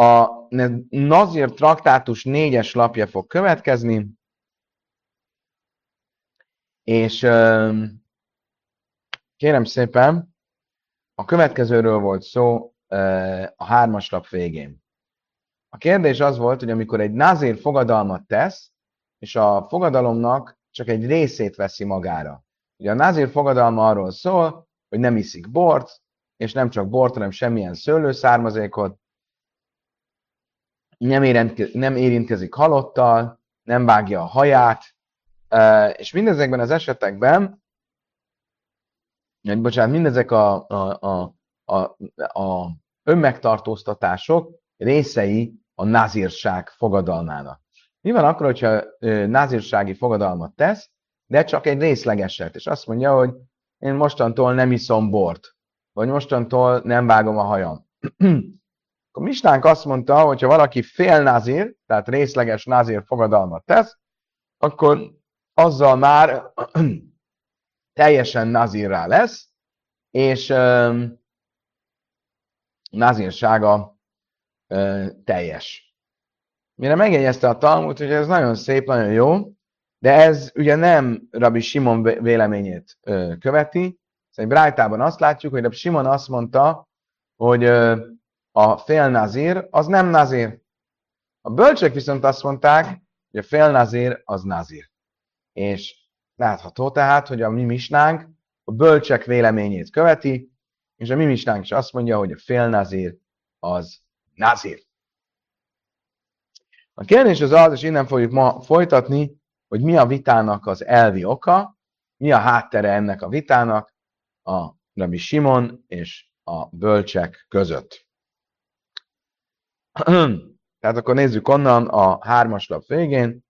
A Nazir traktátus négyes lapja fog következni, és kérem szépen, a következőről volt szó a hármas lap végén. A kérdés az volt, hogy amikor egy nazir fogadalmat tesz, és a fogadalomnak csak egy részét veszi magára. Ugye a nazir fogadalma arról szól, hogy nem iszik bort, és nem csak bort, hanem semmilyen szőlőszármazékot, nem, érintkezik, nem érintkezik halottal, nem vágja a haját, és mindezekben az esetekben, bocsánat, mindezek a, a, a, a, a önmegtartóztatások részei a nazírság fogadalmának. Mi van akkor, hogyha nazírsági fogadalmat tesz, de csak egy részlegeset, és azt mondja, hogy én mostantól nem iszom bort, vagy mostantól nem vágom a hajam. Akkor Mistánk azt mondta, hogy ha valaki fél nazír, tehát részleges nazír fogadalmat tesz, akkor azzal már teljesen nazírrá lesz, és um, nazírsága um, teljes. Mire megjegyezte a Talmud, hogy ez nagyon szép, nagyon jó, de ez ugye nem Rabbi Simon véleményét uh, követi. Szóval Brájtában azt látjuk, hogy Rabbi Simon azt mondta, hogy uh, a fél nazír az nem nazír. A bölcsek viszont azt mondták, hogy a fél nazír az nazír. És látható tehát, hogy a mi misnánk a bölcsek véleményét követi, és a mi misnánk is azt mondja, hogy a fél nazír az nazír. A kérdés az az, és innen fogjuk ma folytatni, hogy mi a vitának az elvi oka, mi a háttere ennek a vitának a Rabbi Simon és a bölcsek között. Tehát akkor nézzük onnan a hármas lap végén.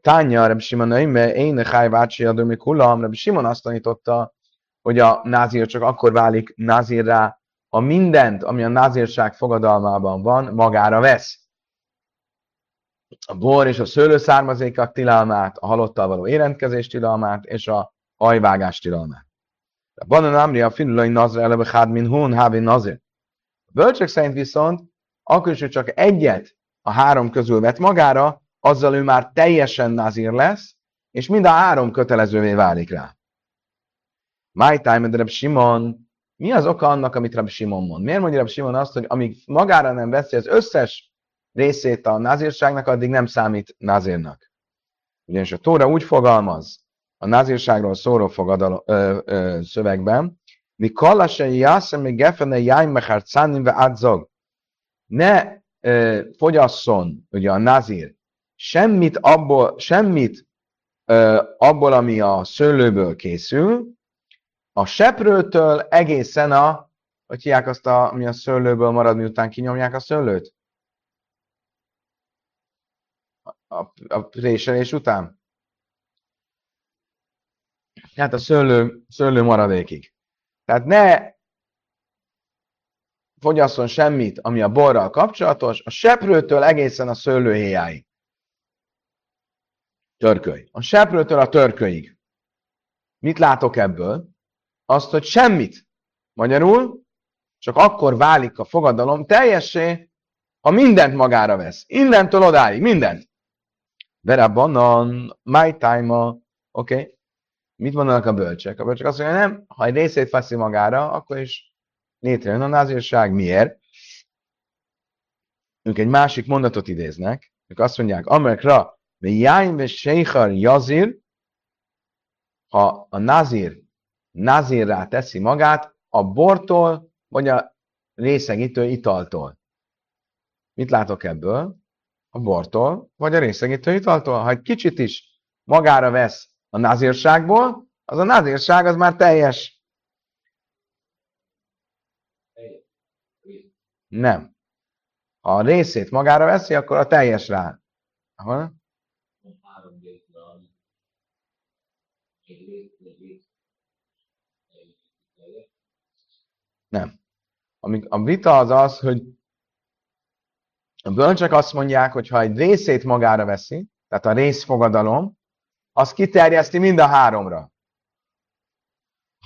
Tánya, Reb Simon Öime, én Hájvácsi Adomi Kulam, Reb Simon azt tanította, hogy a názír csak akkor válik názírrá, ha mindent, ami a názírság fogadalmában van, magára vesz. A bor és a szőlőszármazékak tilalmát, a halottal való érentkezés tilalmát és a hajvágás tilalmát. A banan amri a finulai nazra eleve hád min hun hávi nazir. A bölcsök szerint viszont, akkor is, hogy csak egyet a három közül vett magára, azzal ő már teljesen nazír lesz, és mind a három kötelezővé válik rá. My time, Reb Simon, mi az oka annak, amit Reb Simon mond? Miért mondja Reb Simon azt, hogy amíg magára nem veszi az összes részét a nazírságnak, addig nem számít nazírnak? Ugyanis a Tóra úgy fogalmaz a nazírságról szóló fogadal, ö, ö, szövegben, mi kallasai jászem, mi gefene jájm mechár ve adzog. Ne ö, fogyasszon, ugye a nazír, semmit abból, semmit ö, abból, ami a szőlőből készül, a seprőtől egészen a, hogy hívják azt, a, ami a szőlőből marad, miután kinyomják a szőlőt? A, a préselés után? Hát a szőlő, szőlő maradékig. Tehát ne fogyasszon semmit, ami a borral kapcsolatos, a seprőtől egészen a szőlőhéjáig. Törköly. A seprőtől a törkölyig. Mit látok ebből? Azt, hogy semmit. Magyarul csak akkor válik a fogadalom teljessé, ha mindent magára vesz. Innentől odáig, mindent. Verabanan, my time oké. Okay. Mit mondanak a bölcsek? A bölcsek azt mondja, nem, ha egy részét veszi magára, akkor is létrejön a názírság. Miért? Ők egy másik mondatot idéznek, ők azt mondják, Amerikra Jájn ve Seichar Jazir, ha a nazir nazirrá teszi magát a bortól, vagy a részegítő italtól. Mit látok ebből? A bortól, vagy a részegítő italtól. Ha egy kicsit is magára vesz a nazírságból, az a nazírság az már teljes. Nem. A részét magára veszi, akkor a teljes rá. Aha. Nem. A vita az az, hogy a bölcsek azt mondják, hogy ha egy részét magára veszi, tehát a részfogadalom, az kiterjeszti mind a háromra.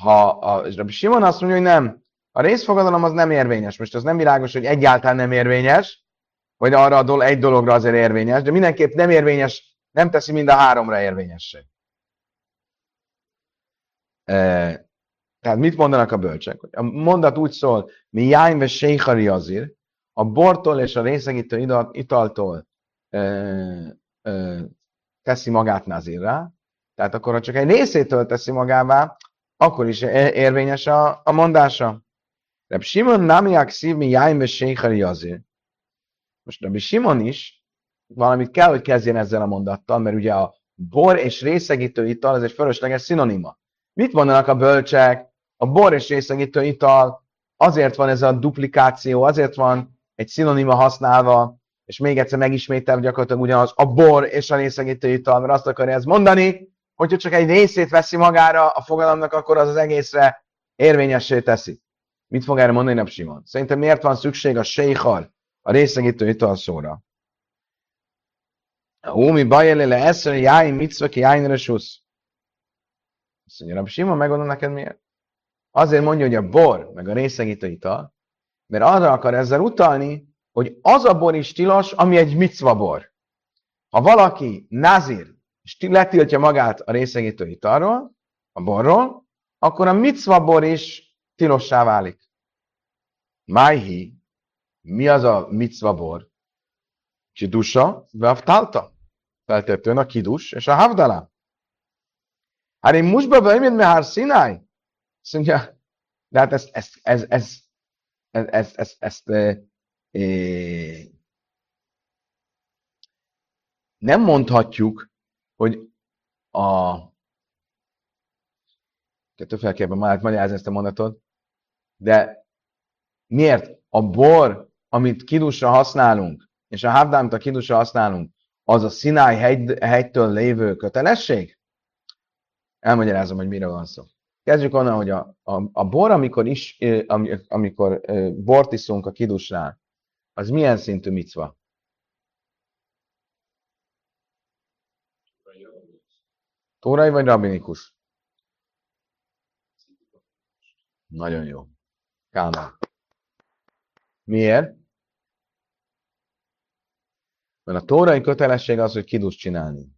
Ha a Simon azt mondja, hogy nem, a részfogadalom az nem érvényes. Most az nem világos, hogy egyáltalán nem érvényes, vagy arra a dolog, egy dologra azért érvényes, de mindenképp nem érvényes, nem teszi mind a háromra érvényessé. E, tehát mit mondanak a bölcsek? A mondat úgy szól, mi jájn ve séhari azir, a bortól és a részegítő italtól e, e, teszi magát nazirra, tehát akkor, ha csak egy részétől teszi magává, akkor is érvényes a, a mondása. Reb Simon namiak szív mi jájn ve séhari azir. Most Rabbi Simon is valamit kell, hogy kezdjen ezzel a mondattal, mert ugye a bor és részegítő ital, ez egy fölösleges szinonima. Mit mondanak a bölcsek? A bor és részegítő ital, azért van ez a duplikáció, azért van egy szinonima használva, és még egyszer megismétel gyakorlatilag ugyanaz a bor és a részegítő ital, mert azt akarja ez mondani, hogyha csak egy részét veszi magára a fogalomnak, akkor az az egészre érvényessé teszi. Mit fog erre mondani Simon? Szerintem miért van szükség a séhar a részegítő ital szóra. Ómi bajele le eszre jáin mitzva ki jáin resusz. Azt mondja, Rabbi Simon, megmondom neked miért. Azért mondja, hogy a bor, meg a részegítő ital, mert arra akar ezzel utalni, hogy az a bor is tilos, ami egy micva bor. Ha valaki nazir, és letiltja magát a részegítő italról, a borról, akkor a micva bor is tilossá válik. Májhi, mi az a micva bor? Kidusa, veftálta. Feltetően a kidus és a havdala. Hát én most beveimid me har Sinai. Azt mondja, de hát ezt, ezt, ez, ez, ez, ez, ez, ezt e, e, nem mondhatjuk, hogy a kettőfelkében már magyarázni ezt a mondatot, de miért a bor amit kidusra használunk, és a havdá, amit a kidusra használunk, az a Sinai hegy, hegytől lévő kötelesség? Elmagyarázom, hogy mire van szó. Kezdjük onnan, hogy a, a, a bor, amikor, is, amikor bort iszunk a kidusnál, az milyen szintű micva? Tórai vagy rabinikus? Nagyon jó. Kálmán. Miért? Mert a tórai kötelesség az, hogy kidus csinálni.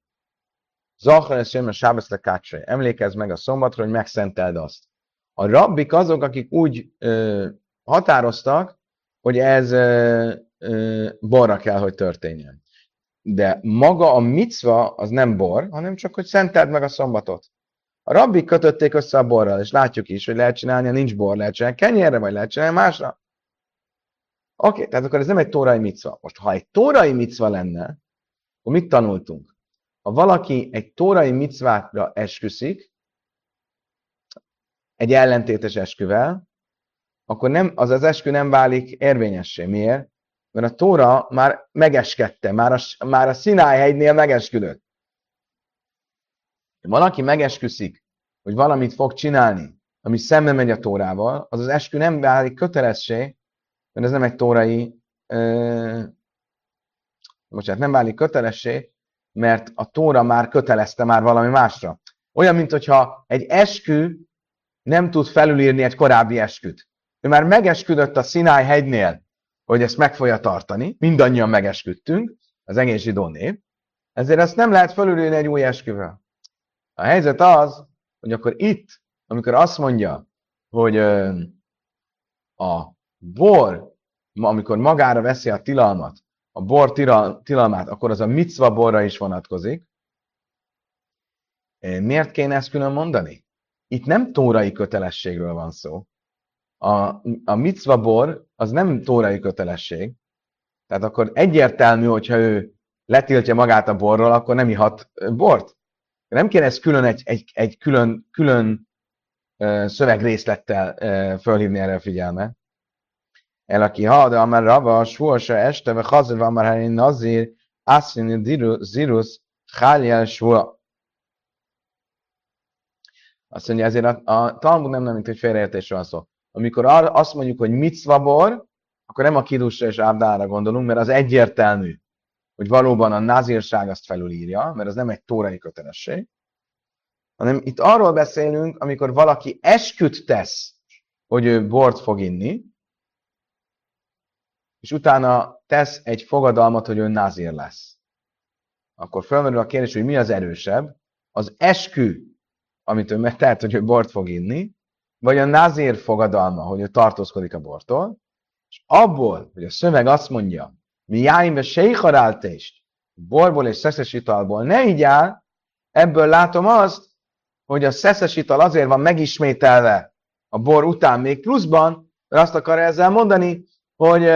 Zahar és a sábeszle kácsai. Emlékezz meg a szombatra, hogy megszenteld azt. A rabbik azok, akik úgy ö, határoztak, hogy ez ö, ö, borra kell, hogy történjen. De maga a micva az nem bor, hanem csak, hogy szenteld meg a szombatot. A rabbik kötötték össze a borral, és látjuk is, hogy lehet csinálni, nincs bor, lehet csinálni kenyérre, vagy lehet csinálni másra. Oké, okay, tehát akkor ez nem egy tórai micva. Most, ha egy tórai micva lenne, akkor mit tanultunk? Ha valaki egy tórai micvátra esküszik, egy ellentétes esküvel, akkor nem, az az eskü nem válik érvényessé. Miért? Mert a Tóra már megeskedte, már a, már a Sinai hegynél megesküdött. Ha valaki megesküszik, hogy valamit fog csinálni, ami szembe megy a Tórával, az az eskü nem válik kötelessé, mert ez nem egy tórai, ö, bocsánat, nem válik kötelessé, mert a tóra már kötelezte már valami másra. Olyan, mint hogyha egy eskü nem tud felülírni egy korábbi esküt. Ő már megesküdött a Sinai hegynél, hogy ezt meg fogja tartani, mindannyian megesküdtünk, az egész zsidó név, ezért ezt nem lehet felülírni egy új esküvel. A helyzet az, hogy akkor itt, amikor azt mondja, hogy a bor, amikor magára veszi a tilalmat, a bor tilalmát, akkor az a micva borra is vonatkozik. Miért kéne ezt külön mondani? Itt nem tórai kötelességről van szó. A, a micva bor az nem tórai kötelesség. Tehát akkor egyértelmű, hogyha ő letiltja magát a borról, akkor nem ihat bort. Nem kéne ezt külön egy, egy, egy külön, külön szövegrészlettel fölhívni erre a figyelmet. El aki ha, de amár rava, suasa este, ve hazir, van már helyen nazir, asszin zirus, háljel sua. Azt mondja, ezért a, a Talmud nem nem, mint hogy félreértésről van szó. Amikor azt mondjuk, hogy mitzvabor, akkor nem a kidusra és ábdára gondolunk, mert az egyértelmű, hogy valóban a nazírság azt felülírja, mert az nem egy tórai kötelesség, hanem itt arról beszélünk, amikor valaki esküt tesz, hogy ő bort fog inni, és utána tesz egy fogadalmat, hogy ő nazír lesz. Akkor felmerül a kérdés, hogy mi az erősebb, az eskü, amit ő megtehet, hogy ő bort fog inni, vagy a nazír fogadalma, hogy ő tartózkodik a bortól, és abból, hogy a szöveg azt mondja, mi jáimbe sejharáltést, borból és szeszes italból ne igyál, ebből látom azt, hogy a szeszes ital azért van megismételve a bor után még pluszban, mert azt akar ezzel mondani, hogy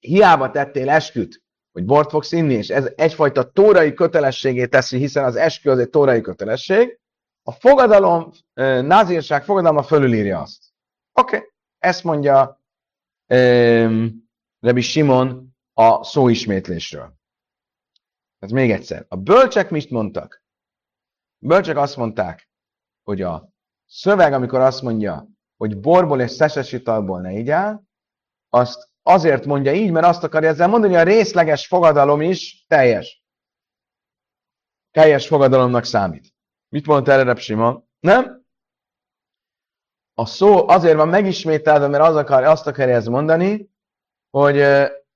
hiába tettél esküt, hogy bort fogsz inni, és ez egyfajta tórai kötelességét teszi, hiszen az eskü az egy tórai kötelesség, a fogadalom, uh, názírság fogadalma fölülírja azt. Oké, okay. ezt mondja um, Rebi Simon a szóismétlésről. Ez még egyszer. A bölcsek mit mondtak? A bölcsek azt mondták, hogy a szöveg, amikor azt mondja, hogy borból és szeses italból ne igyál, azt azért mondja így, mert azt akarja ezzel mondani, hogy a részleges fogadalom is teljes. Teljes fogadalomnak számít. Mit mondta erre Simon? Nem? A szó azért van megismételve, mert az akar, azt akarja ez mondani, hogy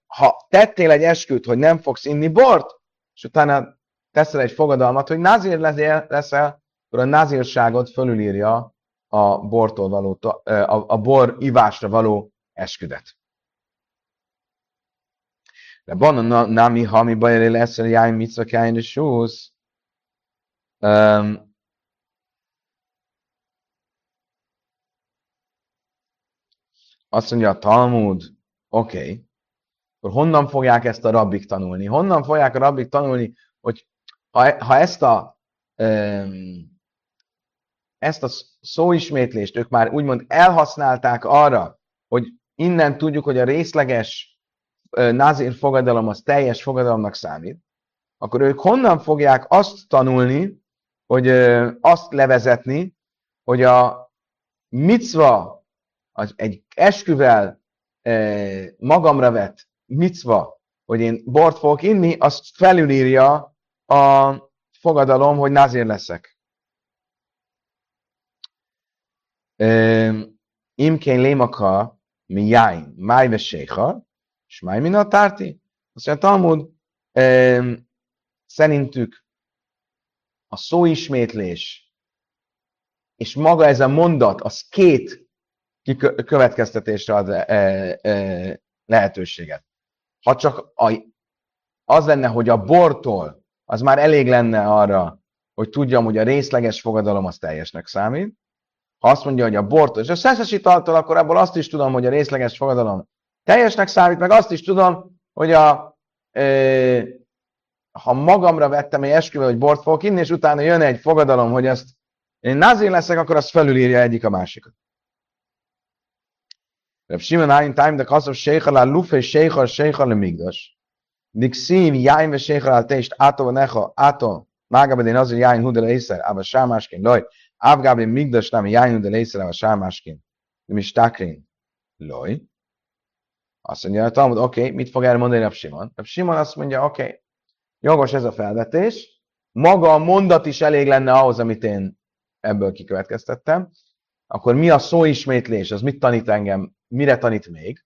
ha tettél egy esküt, hogy nem fogsz inni bort, és utána teszel egy fogadalmat, hogy nazír leszel, akkor a nazírságot fölülírja a bortól való, a, a bor ivásra való esküdet. De van a nami hami bajere lesz a jáj mitzva kájn és súsz. Azt mondja a Talmud, oké, okay, akkor honnan fogják ezt a rabbik tanulni? Honnan fogják a rabbik tanulni, hogy ha, ha ezt a um, ezt a szóismétlést ők már úgymond elhasználták arra, hogy innen tudjuk, hogy a részleges nazir fogadalom az teljes fogadalomnak számít, akkor ők honnan fogják azt tanulni, hogy azt levezetni, hogy a micva, az egy esküvel magamra vett micva, hogy én bort fogok inni, azt felülírja a fogadalom, hogy nazir leszek. Imkén lémaka mi jáin, máj veséha, és máj min a tárti. Azt mondja, Talmud, szerintük a szóismétlés és maga ez a mondat, az két következtetésre ad e, e, lehetőséget. Ha csak az lenne, hogy a bortól, az már elég lenne arra, hogy tudjam, hogy a részleges fogadalom az teljesnek számít. Ha azt mondja, hogy a bortól, és a szeszes italtól, akkor abból azt is tudom, hogy a részleges fogadalom teljesnek számít, meg azt is tudom, hogy a, e, ha magamra vettem egy esküvő, hogy bort fogok inni, és utána jön egy fogadalom, hogy ezt én nazin leszek, akkor azt felülírja egyik a másikat. Reb Shimon ein time de kasov sheichal al lufe sheichal sheichal migdash. Diksiv yain ve sheichal al teist ato necho ato maga be azir yain hu de leiser ava shamashkin loy avga be migdash nam yain hu de leiser ava shamashkin. De mistakrin loy. Azt mondja a Talmud, oké, okay, mit fog erre mondani Reb Simon? Reb Simon azt mondja, oké, okay, jogos ez a felvetés, maga a mondat is elég lenne ahhoz, amit én ebből kikövetkeztettem, akkor mi a szóismétlés, az mit tanít engem mire tanít még?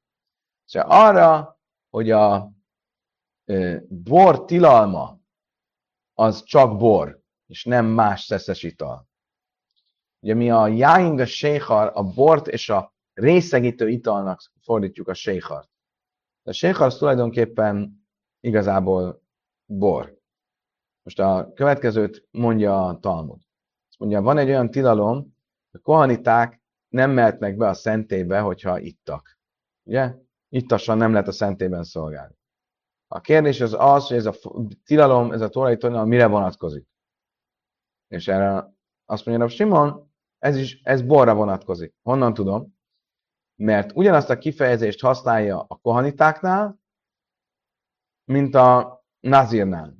Szóval arra, hogy a bor tilalma az csak bor, és nem más szeszes ital. Ugye mi a jáing a séhar, a bort és a részegítő italnak fordítjuk a séhart. A séhar az tulajdonképpen igazából bor. Most a következőt mondja a Talmud. Mondja, van egy olyan tilalom, a kohaniták nem mehetnek be a szentélybe, hogyha ittak. Ugye? Ittasan nem lehet a szentében szolgálni. A kérdés az az, hogy ez a tilalom, ez a torai tilalom mire vonatkozik. És erre azt mondja, hogy Simon, ez is, ez borra vonatkozik. Honnan tudom? Mert ugyanazt a kifejezést használja a kohanitáknál, mint a nazirnál.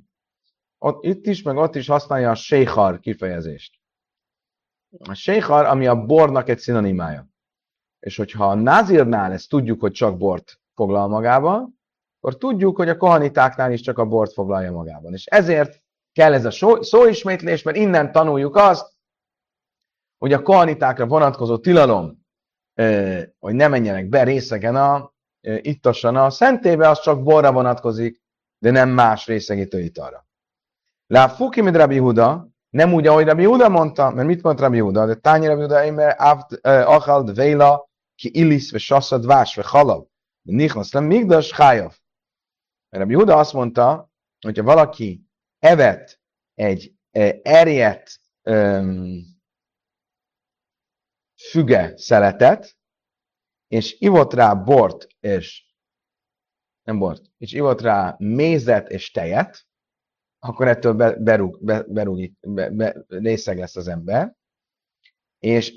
Ott, itt is, meg ott is használja a séhar kifejezést. A séhar, ami a bornak egy szinonimája. És hogyha a názirnál ezt tudjuk, hogy csak bort foglal magába, akkor tudjuk, hogy a kohanitáknál is csak a bort foglalja magában. És ezért kell ez a szóismétlés, mert innen tanuljuk azt, hogy a kohanitákra vonatkozó tilalom, hogy ne menjenek be részegen a ittasson a szentébe, az csak borra vonatkozik, de nem más részegítő italra. Lá fuki, Huda, nem úgy, ahogy Rabbi Huda mondta, mert mit mondta Rabbi Huda? De tányi Rabbi Huda, mert achald véla, ki illis, ve sasszad, vás, ve halav. Nichnasz nem migdas, hájav. Rabbi Huda azt mondta, hogyha valaki evett egy erjedt um, füge szeletet, és ivott rá bort, és nem bort, és ivott rá mézet és tejet, akkor ettől be, berúg, be, berúg, be, be, részeg lesz az ember, és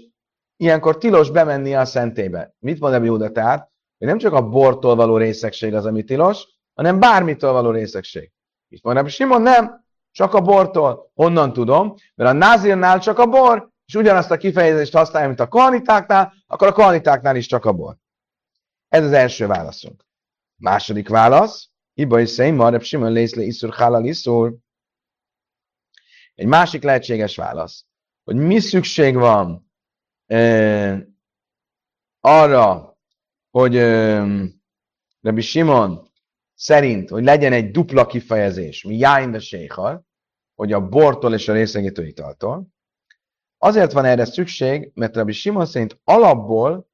ilyenkor tilos bemenni a szentébe. Mit mond Ebbi Júda tehát? Hogy nem csak a bortól való részegség az, ami tilos, hanem bármitől való részegség. Mit mond Ebbi Simon? Nem, csak a bortól. Honnan tudom? Mert a názírnál csak a bor, és ugyanazt a kifejezést használja, mint a kohanitáknál, akkor a kohanitáknál is csak a bor. Ez az első válaszunk. Második válasz, Iba is szerint Marab Simon Lészle Iszur Halal Iszur. Egy másik lehetséges válasz, hogy mi szükség van e, arra, hogy e, Rabbi Simon szerint, hogy legyen egy dupla kifejezés, mi jáin de hogy a bortól és a részegítő italtól, Azért van erre szükség, mert Rabbi Simon szerint alapból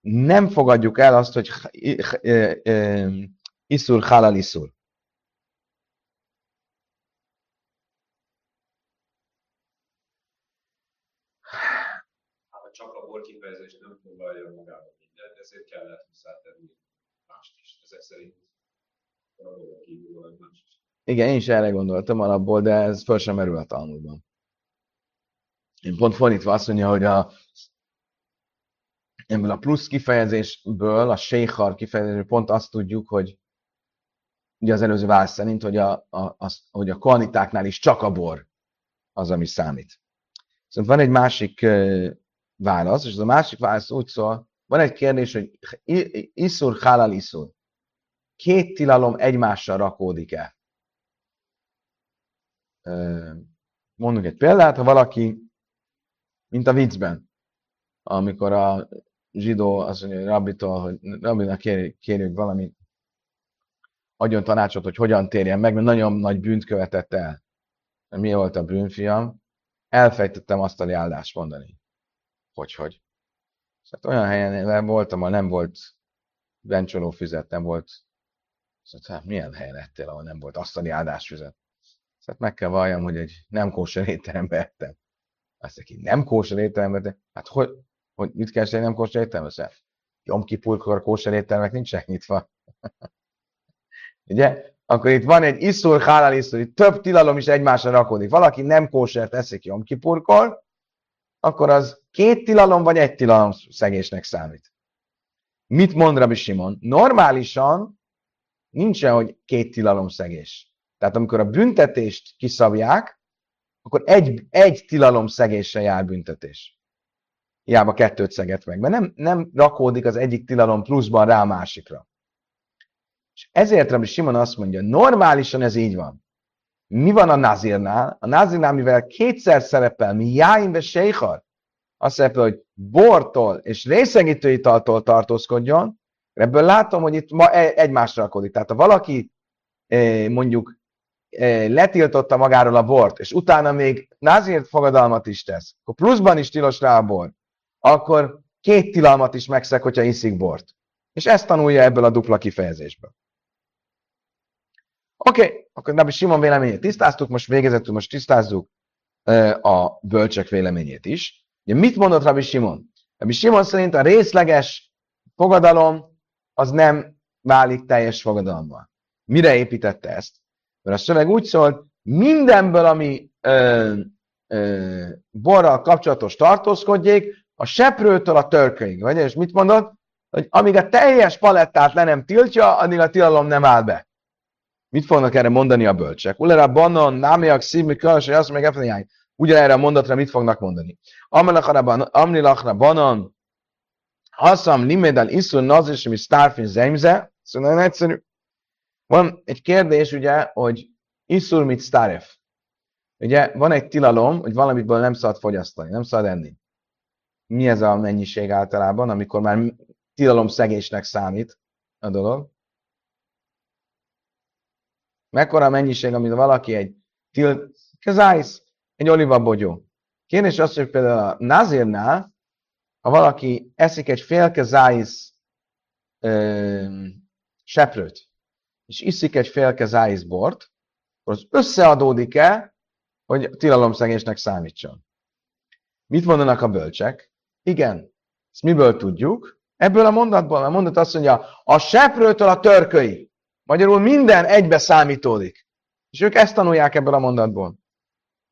nem fogadjuk el azt, hogy iszur halal iszur. csak a bor kifejezés nem foglalja magába mindent, ezért kellett hozzátenni mást is. Ezek szerint a kívül más is. Igen, én is erre gondoltam alapból, de ez föl sem merül a Talmudban. Én pont fordítva azt mondja, hogy a, ebből a plusz kifejezésből, a sékhar kifejezésből pont azt tudjuk, hogy ugye az előző válasz szerint, hogy a, a, az, hogy a kvanitáknál is csak a bor az, ami számít. Szóval van egy másik válasz, és az a másik válasz úgy szól, van egy kérdés, hogy iszur halal iszur. Két tilalom egymással rakódik-e? Mondunk egy példát, ha valaki mint a viccben, amikor a zsidó azt mondja, hogy rabbitól, hogy rabbinak kérjük valami, adjon tanácsot, hogy hogyan térjen meg, mert nagyon nagy bűnt követett el. Mi volt a bűnfiam? Elfejtettem azt a áldást mondani. Hogy, hogy? Szóval olyan helyen voltam, ahol nem volt bencsoló füzet, nem volt Szóval hát milyen helyen lettél, ahol nem volt asztali áldásfüzet? Szóval meg kell valljam, hogy egy nem kóser étterembe ettem. Azt aki nem kóser étterembe, de hát hogy, hogy mit kell nem kóser étterembe? Jom kipulkor kóser éttermek nincsenek nyitva. Ugye? Akkor itt van egy iszur, hálál iszur, itt több tilalom is egymásra rakódik. Valaki nem kósert eszik Jom kipurkor, akkor az két tilalom vagy egy tilalom szegésnek számít. Mit mond Rabbi Simon? Normálisan nincsen, hogy két tilalom szegés. Tehát amikor a büntetést kiszabják, akkor egy, egy tilalom szegéssel jár büntetés. Hiába kettőt szeget meg, mert nem, nem rakódik az egyik tilalom pluszban rá a másikra. És ezért Rabbi Simon azt mondja, normálisan ez így van. Mi van a nazirnál? A nazirnál, mivel kétszer szerepel, mi jáim ve sejhar, azt szerepel, hogy bortól és részegítő italtól tartózkodjon, ebből látom, hogy itt ma e- egymásra rakodik. Tehát ha valaki eh, mondjuk letiltotta magáról a bort, és utána még názért fogadalmat is tesz, akkor pluszban is tilos rá a bor, akkor két tilalmat is megszeg, hogyha iszik bort. És ezt tanulja ebből a dupla kifejezésből. Oké, okay, akkor Nabi Simon véleményét tisztáztuk, most végezetül most tisztázzuk a bölcsek véleményét is. Ugye mit mondott Rabbi Simon? Rabbi Simon szerint a részleges fogadalom az nem válik teljes fogadalommal. Mire építette ezt? Mert a szöveg úgy szól, mindenből, ami ö, ö, borral kapcsolatos tartózkodjék, a seprőtől a törköig. Vagy és mit mondod? Hogy amíg a teljes palettát le nem tiltja, addig a tilalom nem áll be. Mit fognak erre mondani a bölcsek? Ulera banon, námiak, szívmi, különösen, azt meg efenyány. Ugyanerre a mondatra mit fognak mondani? Amnilachra banon, haszam limédel iszun nazis, mi starfin zemze. Szóval nagyon egyszerű. Van egy kérdés, ugye, hogy iszul mit staref. Ugye van egy tilalom, hogy valamiből nem szabad fogyasztani, nem szabad enni. Mi ez a mennyiség általában, amikor már tilalom szegésnek számít? a dolog. Mekkora a mennyiség, amit valaki egy til, kezájsz, egy olivabogyó. Kérdés az, hogy például a nazirnál, ha valaki eszik egy fél kezájsz seprőt, és iszik egy fél kezájsz bort, akkor az összeadódik-e, hogy tilalomszegésnek számítson. Mit mondanak a bölcsek? Igen. Ezt miből tudjuk? Ebből a mondatból, a mondat azt mondja, a seprőtől a törköi. Magyarul minden egybe számítódik. És ők ezt tanulják ebből a mondatból.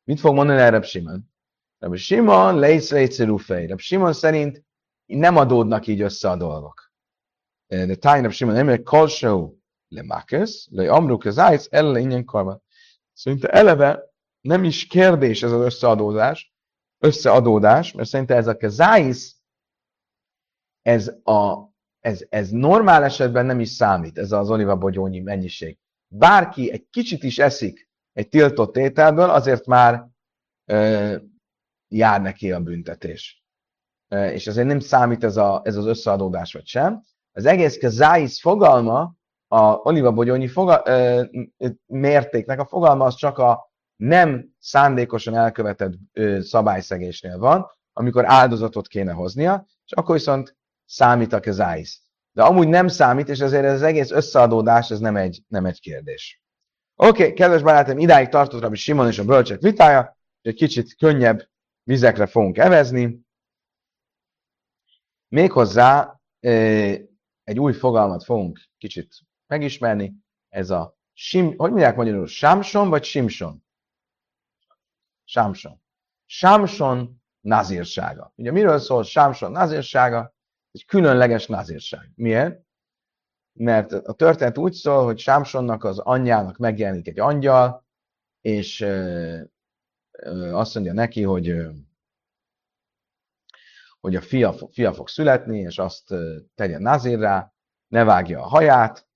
Mit fog mondani erre Simon? Reb Simon, lejsz lejszerúfej. Reb Simon szerint nem adódnak így össze a dolgok. De táj Reb Simon nem, kolsó le makesz, le amruk az ájsz, elle ingyen karma. Szerintem eleve nem is kérdés ez az összeadódás, összeadódás, mert szerintem ez a kezáisz, ez, a, ez, ez normál esetben nem is számít, ez az olivabogyónyi mennyiség. Bárki egy kicsit is eszik egy tiltott ételből, azért már ö, jár neki a büntetés. Ö, és azért nem számít ez, a, ez az összeadódás vagy sem. Az egész kezáisz fogalma, a olivabogyónyi fogal, ö, mértéknek a fogalma az csak a nem szándékosan elkövetett ö, szabályszegésnél van, amikor áldozatot kéne hoznia, és akkor viszont számít a kezáisz. De amúgy nem számít, és ezért ez az egész összeadódás, ez nem egy, nem egy kérdés. Oké, okay, kedves barátom, idáig tartott Rabbi Simon és a bölcsek vitája, egy kicsit könnyebb vizekre fogunk evezni. Méghozzá egy új fogalmat fogunk kicsit megismerni, ez a sim, hogy mondják magyarul, Samson vagy Simson? Sámson. Sámson nazírsága. Ugye miről szól Sámson nazírsága? Egy különleges nazírság. Miért? Mert a történet úgy szól, hogy Sámsonnak az anyjának megjelenik egy angyal, és azt mondja neki, hogy hogy a fia, fia fog születni, és azt tegye nazírrá, ne vágja a haját,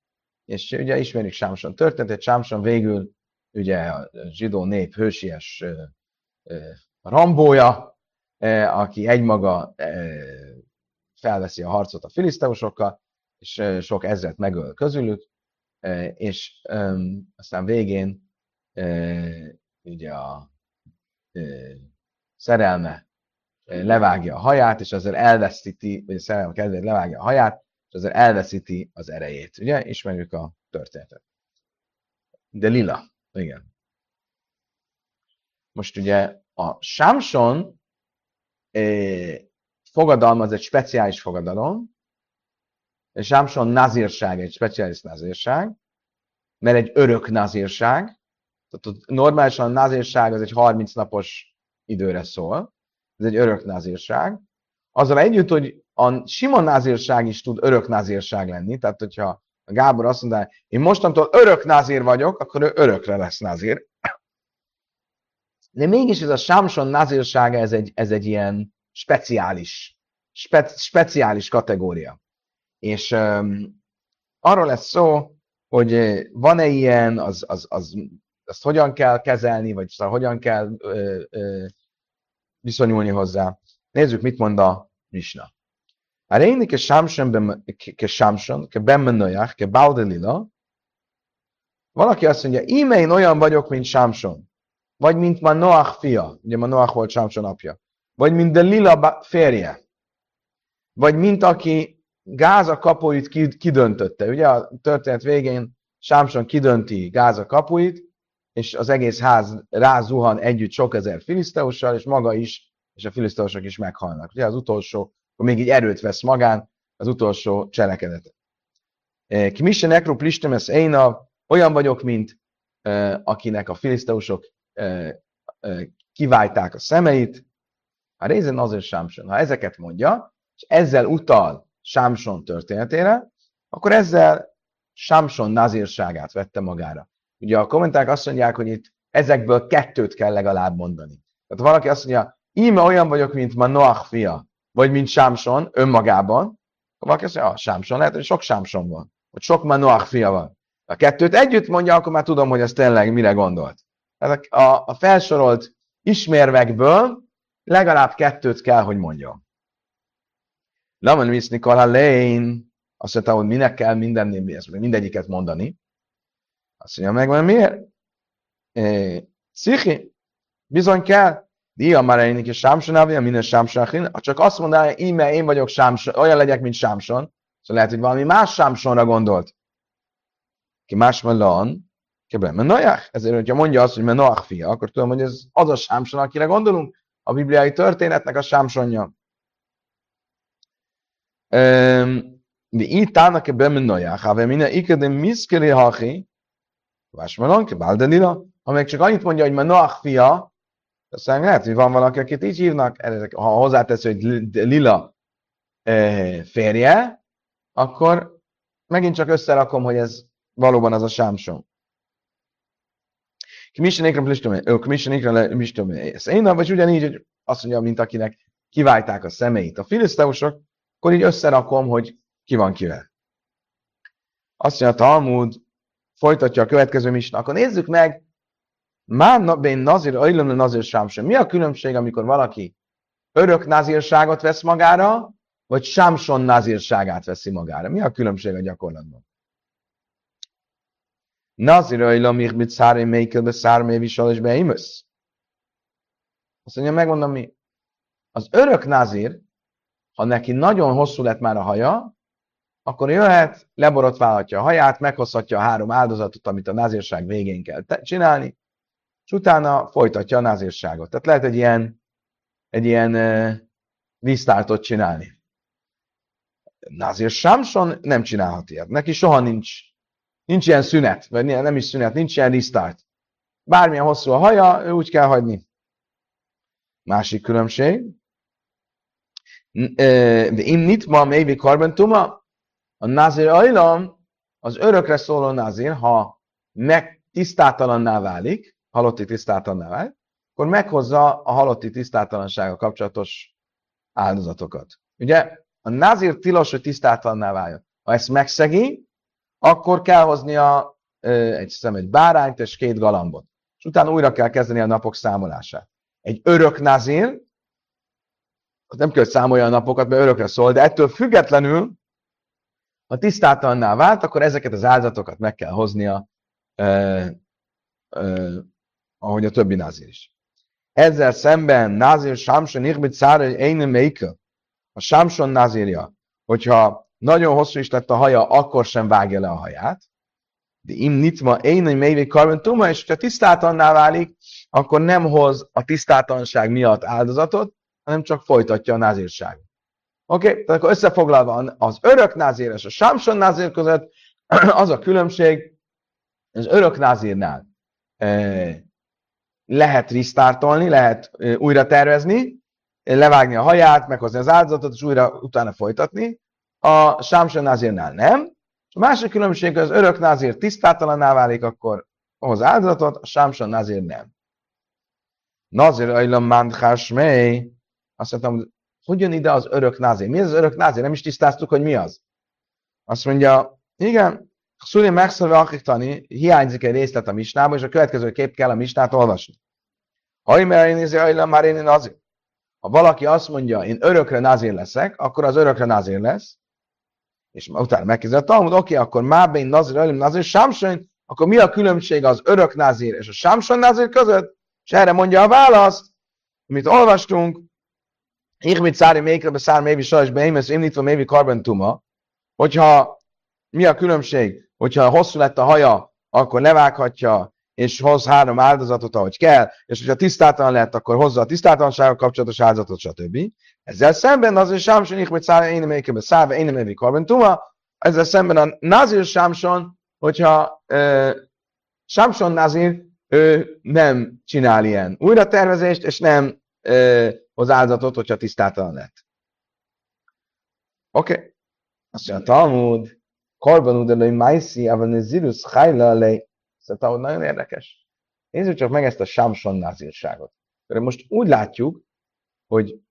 és ugye ismerjük Sámson történetet, Sámson végül ugye a zsidó nép hősies Rambója, aki egymaga felveszi a harcot a filiszteusokkal, és sok ezret megöl közülük, és aztán végén ugye a szerelme levágja a haját, és azért elveszíti, vagy a szerelme kedvéért levágja a haját, és azért elveszíti az erejét. Ugye? Ismerjük a történetet. De lila. Igen. Most ugye a Samson fogadalma az egy speciális fogadalom, és Samson nazírság egy speciális nazírság, mert egy örök nazírság, tehát normálisan a nazírság az egy 30 napos időre szól, ez egy örök nazírság. Azzal együtt, hogy a sima nazírság is tud örök nazírság lenni, tehát hogyha a Gábor azt mondja, én mostantól örök nazír vagyok, akkor ő örökre lesz nazír. De mégis ez a Samson nazírsága, ez egy, ez egy ilyen speciális, spe, speciális kategória. És um, arról lesz szó, hogy van-e ilyen, az, az, az, azt hogyan kell kezelni, vagy szóval hogyan kell ö, ö, viszonyulni hozzá. Nézzük, mit mond a Misna. A réni ke Samson, ke Samson, ke Ben ke Baudelila, valaki azt mondja, íme én olyan vagyok, mint Samson vagy mint Manoach fia, ugye Manoach volt Sámson apja, vagy mint Delila férje, vagy mint aki Gáza kapuit kidöntötte. Ugye a történet végén Sámson kidönti Gáza kapuit, és az egész ház rázuhan együtt sok ezer filiszteussal, és maga is, és a filiszteusok is meghalnak. Ugye az utolsó, akkor még így erőt vesz magán, az utolsó cselekedet. E, Kimisse nekro plistemes éna, olyan vagyok, mint e, akinek a filiszteusok kiválták a szemeit, a részen azért Sámson. Ha ezeket mondja, és ezzel utal Sámson történetére, akkor ezzel Sámson nazírságát vette magára. Ugye a kommentárok azt mondják, hogy itt ezekből kettőt kell legalább mondani. Tehát valaki azt mondja, íme olyan vagyok, mint ma Noach fia, vagy mint Sámson önmagában, akkor valaki azt mondja, ah, Sámson, lehet, hogy sok Sámson van, vagy sok Noach fia van. A kettőt együtt mondja, akkor már tudom, hogy ez tényleg mire gondolt. Tehát a, a felsorolt ismérvekből legalább kettőt kell, hogy mondjon. Laman viszni Lane, Azt mondta, hogy minek kell mindennél mindegyiket mondani. Azt mondja, megvan miért? Szikhi, bizony kell. Dia már én is Sámson avja, minden Sámson Csak azt mondaná, íme én vagyok Sámson, olyan legyek, mint Sámson. Szóval lehet, hogy valami más Sámsonra gondolt. Ki más melon, Kebben Menajach. Ezért, hogyha mondja azt, hogy Menajach fia, akkor tudom, hogy ez az a Sámson, akire gondolunk. A bibliai történetnek a Sámsonja. De így tának ebben Menajach, ha minden ikede miszkeli hachi, Vásmalon, Kebáldelila, amelyik csak annyit mondja, hogy Menajach fia, aztán lehet, hogy van valaki, akit így hívnak, ha hozzátesz, hogy Lila férje, akkor megint csak összerakom, hogy ez valóban az a Sámson. Mistomé. Ez én vagy ugyanígy, hogy azt mondja, mint akinek kiválták a szemeit. A filiszteusok, akkor így összerakom, hogy ki van kivel. Azt mondja, a Talmud folytatja a következő misna. Akkor nézzük meg, már ben nazir, ajlom nazir sámson. Mi a különbség, amikor valaki örök nazírságot vesz magára, vagy sámson nazírságát veszi magára? Mi a különbség a gyakorlatban? Naziraila mich mit szári meikel szármé visal és beimösz. Azt mondja, megmondom mi. Az örök nazir, ha neki nagyon hosszú lett már a haja, akkor jöhet, leborotválhatja a haját, meghozhatja a három áldozatot, amit a nazírság végén kell csinálni, és utána folytatja a nazírságot. Tehát lehet egy ilyen, egy ilyen uh, lisztártot csinálni. Nazir Samson nem csinálhat ilyet. Neki soha nincs Nincs ilyen szünet, vagy nem is szünet, nincs ilyen restart. Bármilyen hosszú a haja, ő úgy kell hagyni. Másik különbség. Innit ma maybe karbentuma, a nazir ajlam, az örökre szóló nazir, ha meg tisztátalanná válik, halotti tisztátalanná válik, akkor meghozza a halotti tisztátalansága kapcsolatos áldozatokat. Ugye a nazir tilos, hogy tisztátalanná váljon. Ha ezt megszegi, akkor kell hoznia egy szem, egy bárányt és két galambot. És utána újra kell kezdeni a napok számolását. Egy örök nazir, az nem kell, hogy számolja a napokat, mert örökre szól, de ettől függetlenül, ha tisztátalanná vált, akkor ezeket az áldatokat meg kell hoznia, eh, eh, ahogy a többi nazir is. Ezzel szemben nazir Samson Irbit Szára Eine Meike, a Samson nazirja, hogyha nagyon hosszú is lett a haja, akkor sem vágja le a haját. De im nitma én, hogy mélyvé karben tuma, és ha tisztátalanná válik, akkor nem hoz a tisztátalanság miatt áldozatot, hanem csak folytatja a názírságot. Oké, okay? tehát akkor összefoglalva az örök názír és a sámson názír között az a különbség, az örök názírnál eh, lehet risztártolni, lehet eh, újra tervezni, levágni a haját, meghozni az áldozatot, és újra utána folytatni a Sámson názírnál nem. A másik különbség az örök názír tisztátalanná válik, akkor ahhoz áldozatot, a Sámson názír nem. Nazir ajlam mandhás mely. Azt mondtam, hogy jön ide az örök názír? Mi az, az örök názír? Nem is tisztáztuk, hogy mi az. Azt mondja, igen, Szuli megszólva akiktani, hiányzik egy részlet a misnába, és a következő kép kell a misnát olvasni. Ha én nézi, ajlam már én nazir. Ha valaki azt mondja, én örökre nazír leszek, akkor az örökre nazír lesz, és utána megkezdett a Talmud, oké, okay, akkor Mábén Nazir, Elim Nazir, Sámson, akkor mi a különbség az örök Nazir és a Sámson Nazir között? És erre mondja a választ, amit olvastunk, Ich mit szári mékre be szár mévi sajs beémesz, imnitva mévi karbentuma, hogyha mi a különbség, hogyha hosszú lett a haja, akkor levághatja, és hoz három áldozatot, ahogy kell, és hogyha tisztátalan lett, akkor hozza a tisztátalansággal kapcsolatos áldozatot, stb. Ezzel szemben az, Sámson ich mit szállja én emelke be szállva, én emelvi karbentuma, ezzel szemben a Nazir Sámson, hogyha uh, Sámson Nazir, ő nem csinál ilyen újra tervezést, és nem uh, hoz áldozatot, hogyha tisztátalan lett. Oké. Okay. Azt mondja, Talmud, Korban udelői Maisi, Avan Zirus Hajla lej. Szerintem, hogy nagyon érdekes. Nézzük csak meg ezt a Samson nazírságot. Most úgy látjuk, hogy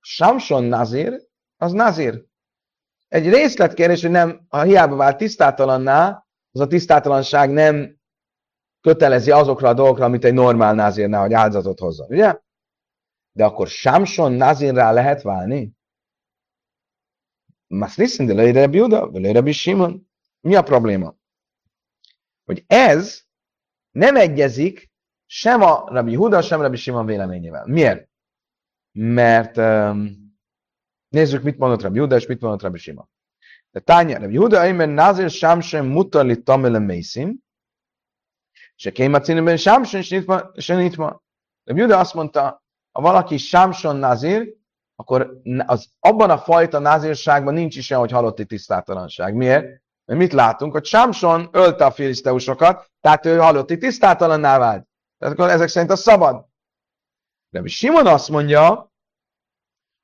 Samson nazír, az nazír. Egy részletkérdés, hogy nem, ha hiába vált tisztátalanná, az a tisztátalanság nem kötelezi azokra a dolgokra, amit egy normál nazírnál, hogy áldozatot hozzon, ugye? De akkor Samson nazírrá lehet válni? Mas listen, de lőre Biuda, lőre Simon. Mi a probléma? Hogy ez nem egyezik sem a Rabbi Huda, sem Rabbi Simon véleményével. Miért? Mert um, nézzük, mit mondott Rabbi Huda, és mit mondott Rabbi Simon. De tánya, Rabbi Huda, én nazir sem mutalli tamele mészim, se kéma címben sem sem nitma. Rabbi Huda azt mondta, ha valaki Samson nazir, akkor az, abban a fajta nazírságban nincs is olyan, hogy halotti tisztátalanság. Miért? Mert mit látunk? Hogy Samson ölte a filiszteusokat, tehát ő halotti tisztátalanná vált. Tehát akkor ezek szerint a szabad. De Simon azt mondja,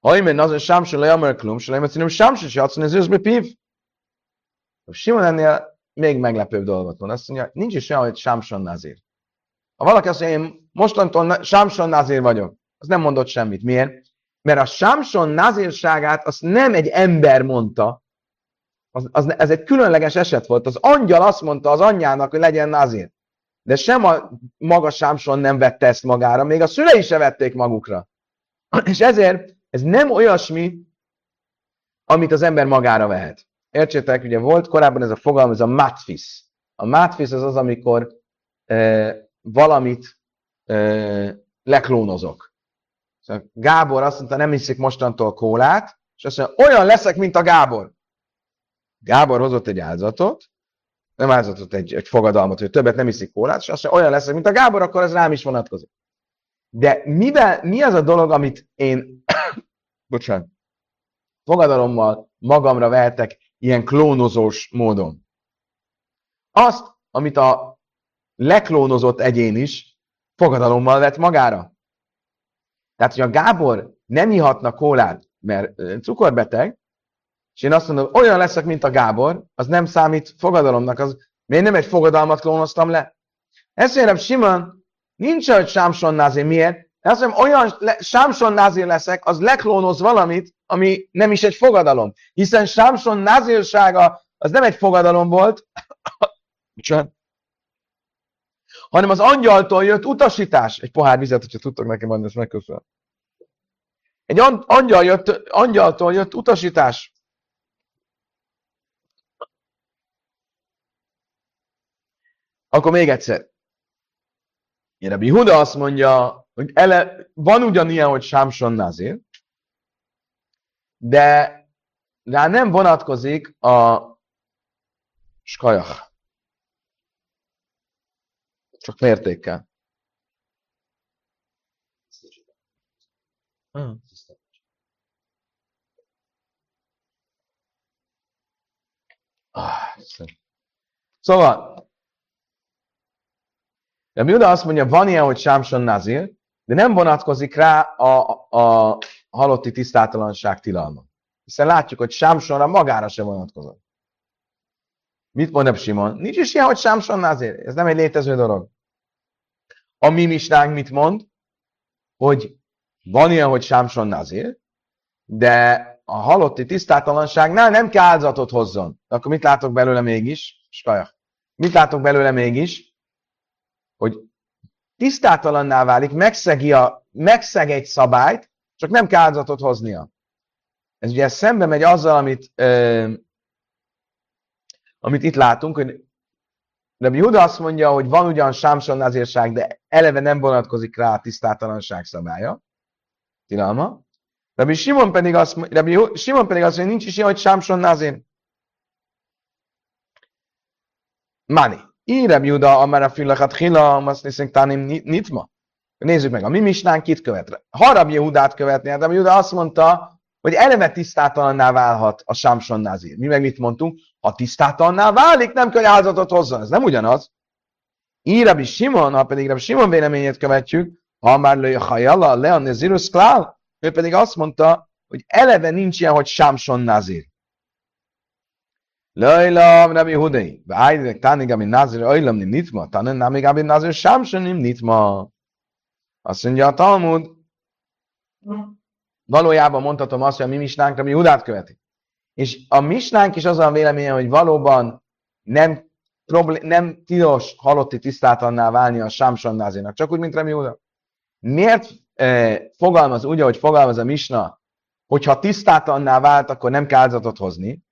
ha én az a Samson le Amar Klum, se le Samson se adszon, ez őszbe pív. Simon ennél még meglepőbb dolgot mond. Azt mondja, nincs is olyan, hogy Samson nazír. Ha valaki azt mondja, én mostantól Samson nazír vagyok, az nem mondott semmit. Miért? Mert a Samson nazírságát azt nem egy ember mondta, az, az, ez egy különleges eset volt. Az angyal azt mondta az anyjának, hogy legyen nazír. De sem a maga Samson nem vette ezt magára, még a szülei se vették magukra. És ezért ez nem olyasmi, amit az ember magára vehet. Értsétek, ugye volt korábban ez a fogalom, ez a matfis. A matfis az az, amikor e, valamit e, leklónozok. Szóval Gábor azt mondta, nem iszik mostantól kólát, és azt mondja, olyan leszek, mint a Gábor. Gábor hozott egy áldozatot, nem áldozatot, egy, egy fogadalmat, hogy többet nem iszik kólát, és azt mondja, olyan leszek, mint a Gábor, akkor ez rám is vonatkozik. De mivel, mi az a dolog, amit én, bocsánat, fogadalommal magamra vehetek ilyen klónozós módon? Azt, amit a leklónozott egyén is fogadalommal vett magára. Tehát, hogy a Gábor nem ihatna kólát, mert cukorbeteg, és én azt mondom, olyan leszek, mint a Gábor, az nem számít fogadalomnak, az miért nem egy fogadalmat klónoztam le? Ezt mondjam, Simon, nincs hogy Sámson Názé. Miért? De azt mondom, olyan le, Sámson Názé leszek, az leklónoz valamit, ami nem is egy fogadalom. Hiszen Sámson Názélsága az nem egy fogadalom volt, hanem az angyaltól jött utasítás. Egy pohár vizet, hogyha tudtok nekem adni, ezt megköszönöm. Egy angyal jött, angyaltól jött utasítás. Akkor még egyszer. Rabbi Huda azt mondja, hogy ele, van ugyanilyen, hogy Sámson Nazir, de rá nem vonatkozik a skajach. Csak mértékkel. Hmm. Ah, szóval, de Juda azt mondja, van ilyen, hogy Sámson Nazir, de nem vonatkozik rá a, a, a halotti tisztátalanság tilalma. Hiszen látjuk, hogy Sámsonra magára sem vonatkozott. Mit mond Simon? Nincs is ilyen, hogy Sámson Nazir. Ez nem egy létező dolog. A mi misnánk mit mond? Hogy van ilyen, hogy Sámson Nazir, de a halotti tisztátalanságnál nem kell áldozatot hozzon. Akkor mit látok belőle mégis? Skajak. Mit látok belőle mégis? Hogy tisztátalanná válik, megszegi, a, megszeg egy szabályt, csak nem kell áldozatot hoznia. Ez ugye szembe megy azzal, amit, ö, amit itt látunk, hogy Rabbi Huda azt mondja, hogy van ugyan Sámson nazírság, de eleve nem vonatkozik rá a tisztátalanság szabálya, tilalma. Rabbi Simon pedig azt, Rabbi Simon pedig azt mondja, nincs is ilyen, hogy Sámson nazír. Mani. Írem Juda, amara filakat hila, azt nézzük, tanim nitma. Nézzük meg, a mi misnánk kit követ. Ha Rabbi Judát követné, hát Juda azt mondta, hogy eleve tisztátalanná válhat a Sámson nazír. Mi meg mit mondtunk? Ha tisztátalanná válik, nem kell áldozatot hozzon. Ez nem ugyanaz. Ír Rabbi Simon, ha pedig Rabbi Simon véleményét követjük, ha már lőj a hajala, le a nezirus klál, ő pedig azt mondta, hogy eleve nincs ilyen, hogy Sámson nazír. Lajla, Rabbi Hudei, vájdek tánig, ami nazir, ajlam nitma, tanen namig, ami nazir, Sámson nim nitma. Azt mondja a Talmud, valójában mondhatom azt, hogy a mi misnánk, ami Hudát követi. És a misnánk is az a véleménye, hogy valóban nem, problém, nem tilos halotti tisztátanná válni a Sámson Názinak, csak úgy, mint Remi Huda. Miért eh, fogalmaz úgy, ahogy fogalmaz a misna, hogyha tisztátalanná vált, akkor nem kell hozni.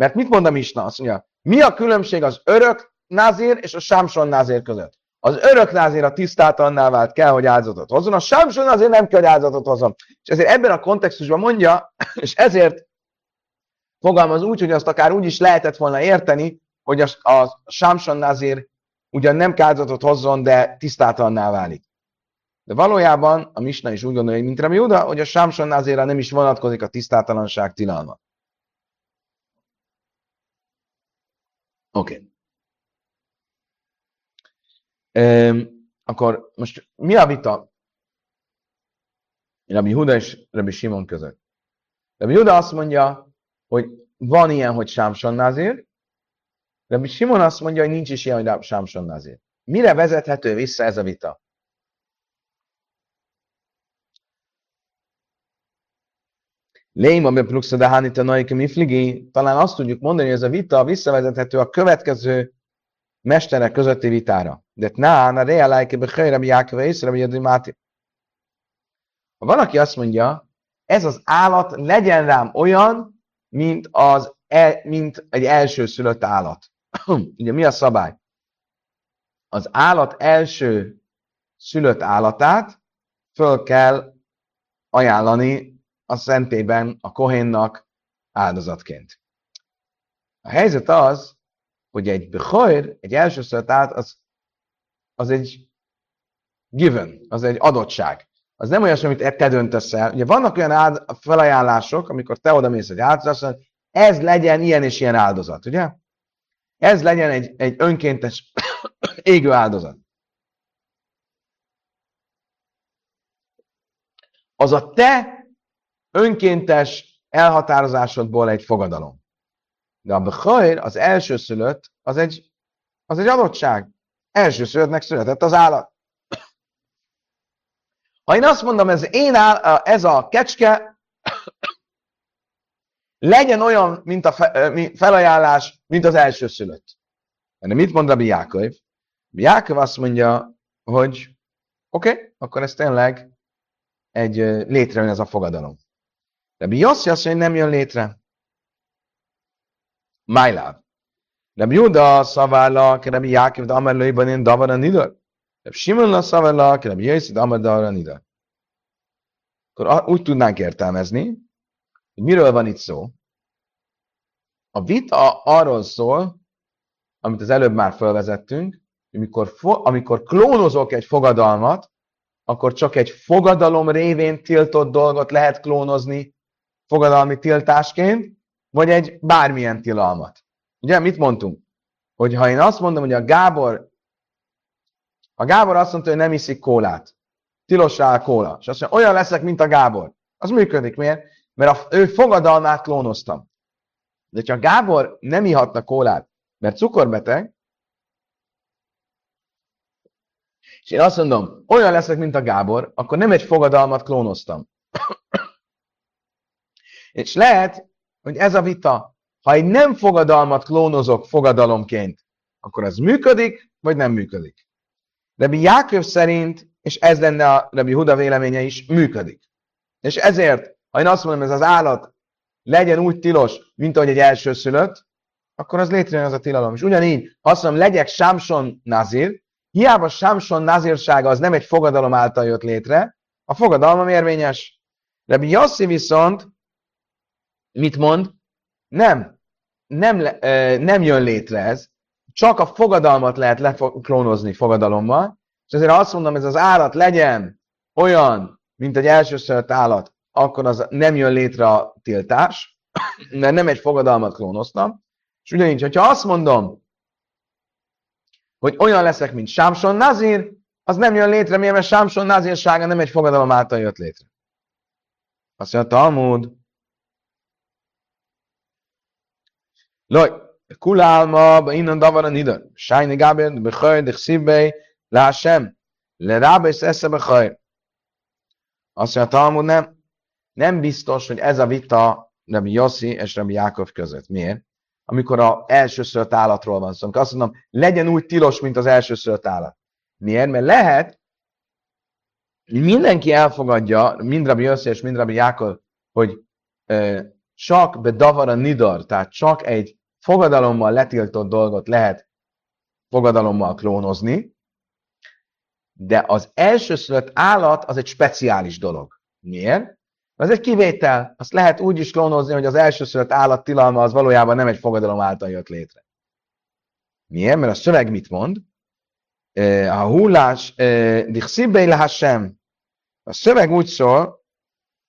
Mert mit mond a Misna? Azt mondja, mi a különbség az örök názér és a sámson názér között? Az örök názér a tisztátalanná vált kell, hogy áldozatot hozzon, a sámson azért nem kell, hogy áldozatot hozzon. És ezért ebben a kontextusban mondja, és ezért fogalmaz úgy, hogy azt akár úgy is lehetett volna érteni, hogy a, a sámson názér ugyan nem kárdozatot hozzon, de tisztátalanná válik. De valójában a Misna is úgy gondolja, mint Rabbi Uda, hogy a Sámson azért nem is vonatkozik a tisztátalanság tilalma. Oké. Okay. Akkor most mi a vita Rabbi Huda és Rabbi Simon között? Rabbi Huda azt mondja, hogy van ilyen, hogy Sámson Nazir, Rabbi Simon azt mondja, hogy nincs is ilyen, hogy Sámson Nazir. Mire vezethető vissza ez a vita? Léma be pluxa de hánita naike mifligi, talán azt tudjuk mondani, hogy ez a vita visszavezethető a következő mesterek közötti vitára. De na, na realájke be helyre, mi Jákve észre, mi Máti. Ha van, aki azt mondja, ez az állat legyen rám olyan, mint, az, e, mint egy első szülött állat. Ugye mi a szabály? Az állat első szülött állatát föl kell ajánlani a szentében a kohénnak áldozatként. A helyzet az, hogy egy bechajr, egy elsőször át, az, az egy given, az egy adottság. Az nem olyasmi, amit te döntesz el. Ugye vannak olyan áld, felajánlások, amikor te oda mész egy áldozat, ez legyen ilyen és ilyen áldozat, ugye? Ez legyen egy, egy önkéntes égő áldozat. Az a te önkéntes elhatározásodból egy fogadalom. De a Bechajr, az elsőszülött, az egy, az egy adottság. Elsőszülöttnek született az állat. Ha én azt mondom, ez, én áll, ez a kecske, legyen olyan, mint a felajánlás, mint az elsőszülött. De mit mond Rabbi Jákov? Jákov azt mondja, hogy oké, okay, akkor ez tényleg egy létrejön ez a fogadalom. Rabbi Yossi azt mondja, hogy nem jön létre. Májláv. Rabbi Juda szaválla, ki Rabbi Jákiv, de Amar lőjben én davara nidar. Rabbi Simon szaválla, ki Rabbi Yossi, de Amar davara nidar. Akkor úgy tudnánk értelmezni, hogy miről van itt szó. A vita arról szól, amit az előbb már felvezettünk, amikor, amikor klónozok egy fogadalmat, akkor csak egy fogadalom révén tiltott dolgot lehet klónozni, fogadalmi tiltásként, vagy egy bármilyen tilalmat. Ugye, mit mondtunk? Hogy ha én azt mondom, hogy a Gábor, a Gábor azt mondta, hogy nem iszik kólát, tilos rá a kóla, és azt mondja, olyan leszek, mint a Gábor. Az működik. Miért? Mert a, ő fogadalmát klónoztam. De ha Gábor nem ihatna kólát, mert cukorbeteg, és én azt mondom, olyan leszek, mint a Gábor, akkor nem egy fogadalmat klónoztam. És lehet, hogy ez a vita, ha egy nem fogadalmat klónozok fogadalomként, akkor az működik, vagy nem működik. Rabbi Jáköv szerint, és ez lenne a Rabbi Huda véleménye is, működik. És ezért, ha én azt mondom, ez az állat legyen úgy tilos, mint ahogy egy elsőszülött, akkor az létrejön az a tilalom. És ugyanígy, ha azt mondom, legyek Samson Nazir, hiába Samson Nazirsága az nem egy fogadalom által jött létre, a fogadalom érvényes. Rabbi Yossi viszont Mit mond? Nem. Nem, nem jön létre ez. Csak a fogadalmat lehet leklónozni fogadalommal. És ezért azt mondom, ez az állat legyen olyan, mint egy elsőszört állat, akkor az nem jön létre a tiltás, mert nem egy fogadalmat klónoztam. És ugyanígy, hogyha azt mondom, hogy olyan leszek, mint Sámson Nazir, az nem jön létre, mert Sámson Nazirsága nem egy fogadalom által jött létre. Azt mondja, Talmud, Kulálma, innen davara nida. Sájni gábér, bechaj, de szívbej, lásem, le rába és esze bechaj. Azt mondja, Talmud nem, nem biztos, hogy ez a vita Rabbi Yossi és Rabbi Jákov között. Miért? Amikor az elsőszört állatról van szó. Azt mondom, legyen úgy tilos, mint az elsőszört állat. Miért? Mert lehet, mindenki elfogadja, mind Rabbi Yossi és mind Rabbi Jákov, hogy csak be davara nidar, tehát csak egy fogadalommal letiltott dolgot lehet fogadalommal klónozni, de az elsőszülött állat az egy speciális dolog. Miért? Ez egy kivétel. Azt lehet úgy is klónozni, hogy az elsőszülött állat tilalma az valójában nem egy fogadalom által jött létre. Miért? Mert a szöveg mit mond? A hullás, dichszibbe sem. A szöveg úgy szól,